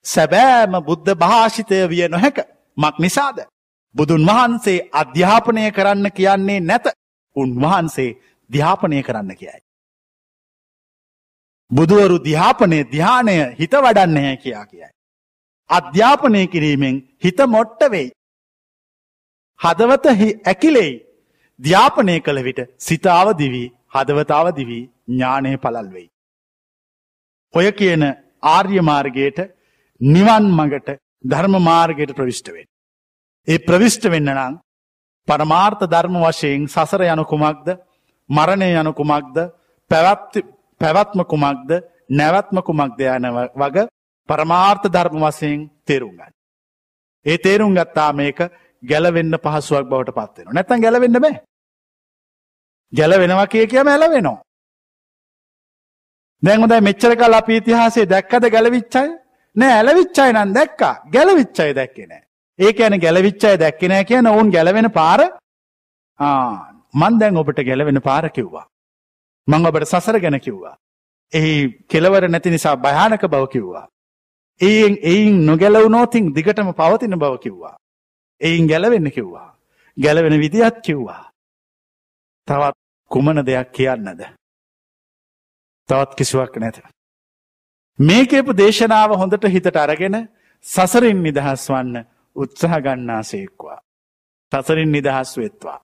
සැබෑම බුද්ධ භාෂිතය විය නොහැක. මක් නිසාද. බුදුන් වහන්සේ අධ්‍යාපනය කරන්න කියන්නේ නැත. උන්වහන්සේ ධ්‍යාපනය කරන්න කියයි. බුදුවරු ධ්‍යාපනය ධ්‍යානය හිත වඩන්න හැ කියා කියයි. අධ්‍යාපනය කිරීමෙන් හිත මොට්ට වෙයි. හදවත ඇකිලෙයි ධ්‍යාපනය කළ විට සිතාව දිවී හදවතාව දිවී ඥානය පලල් වෙයි. ඔය කියන ආර්ය මාර්ගයට නිවන් මගට ධර්ම මාර්ගයට ප්‍රවිෂ්ටවෙන්. ඒ ප්‍රවිෂ්ට වෙන්න නම් පරමාර්ථ ධර්ම වශයෙන් සසර යනු කුමක්ද මරණය යනු කුමක්ද පැවැත්ම කුමක්ද නැවත්ම කුමක්ද යන වග පරමාර්ථ ධර්ම වසයෙන් තේරුම් ගන්න. ඒ තේරුම් ගත්තා මේක ගැලවෙන්න පහසුවක් බවට පත්වෙන. නැතන් ගැලවෙන්න බෑ. ගැලවෙනවා කිය කියම ඇලවෙනවා. දැන්හොදයි මෙච්චර කල් අප ඉතිහාසේ දැක්කද ගැලවිච්චයි නෑ ඇලවිච්චයි නම් දැක්කා ගැලවිච්චයි දැක්කෙන. ඒක ඇන ගැලවිච්චයි දැක්කෙනෑ කියන ඔවුන් ගැලවෙන පාර මන් දැන් ඔබට ගැලවෙන පාර කිව්වා. මං ඔබට සසර ගැන කිව්වා. එහි කෙලවර නැති නිසා භයානක බව කිව්වා. එයින් එයින් නොගැලවුනෝතින් දිගටම පවතින බව කිව්වා. එයින් ගැලවෙන්න කිව්වා. ගැලවෙන විදිහත් කිව්වා. තවත් කුමන දෙයක් කියන්නද. තවත් කිසිවක් නැත. මේකේපු දේශනාව හොඳට හිතට අරගෙන සසරින් නිදහස් වන්න උත්සහ ගන්නා සේක්වා. සසරින් නිදහස් වෙත්වා.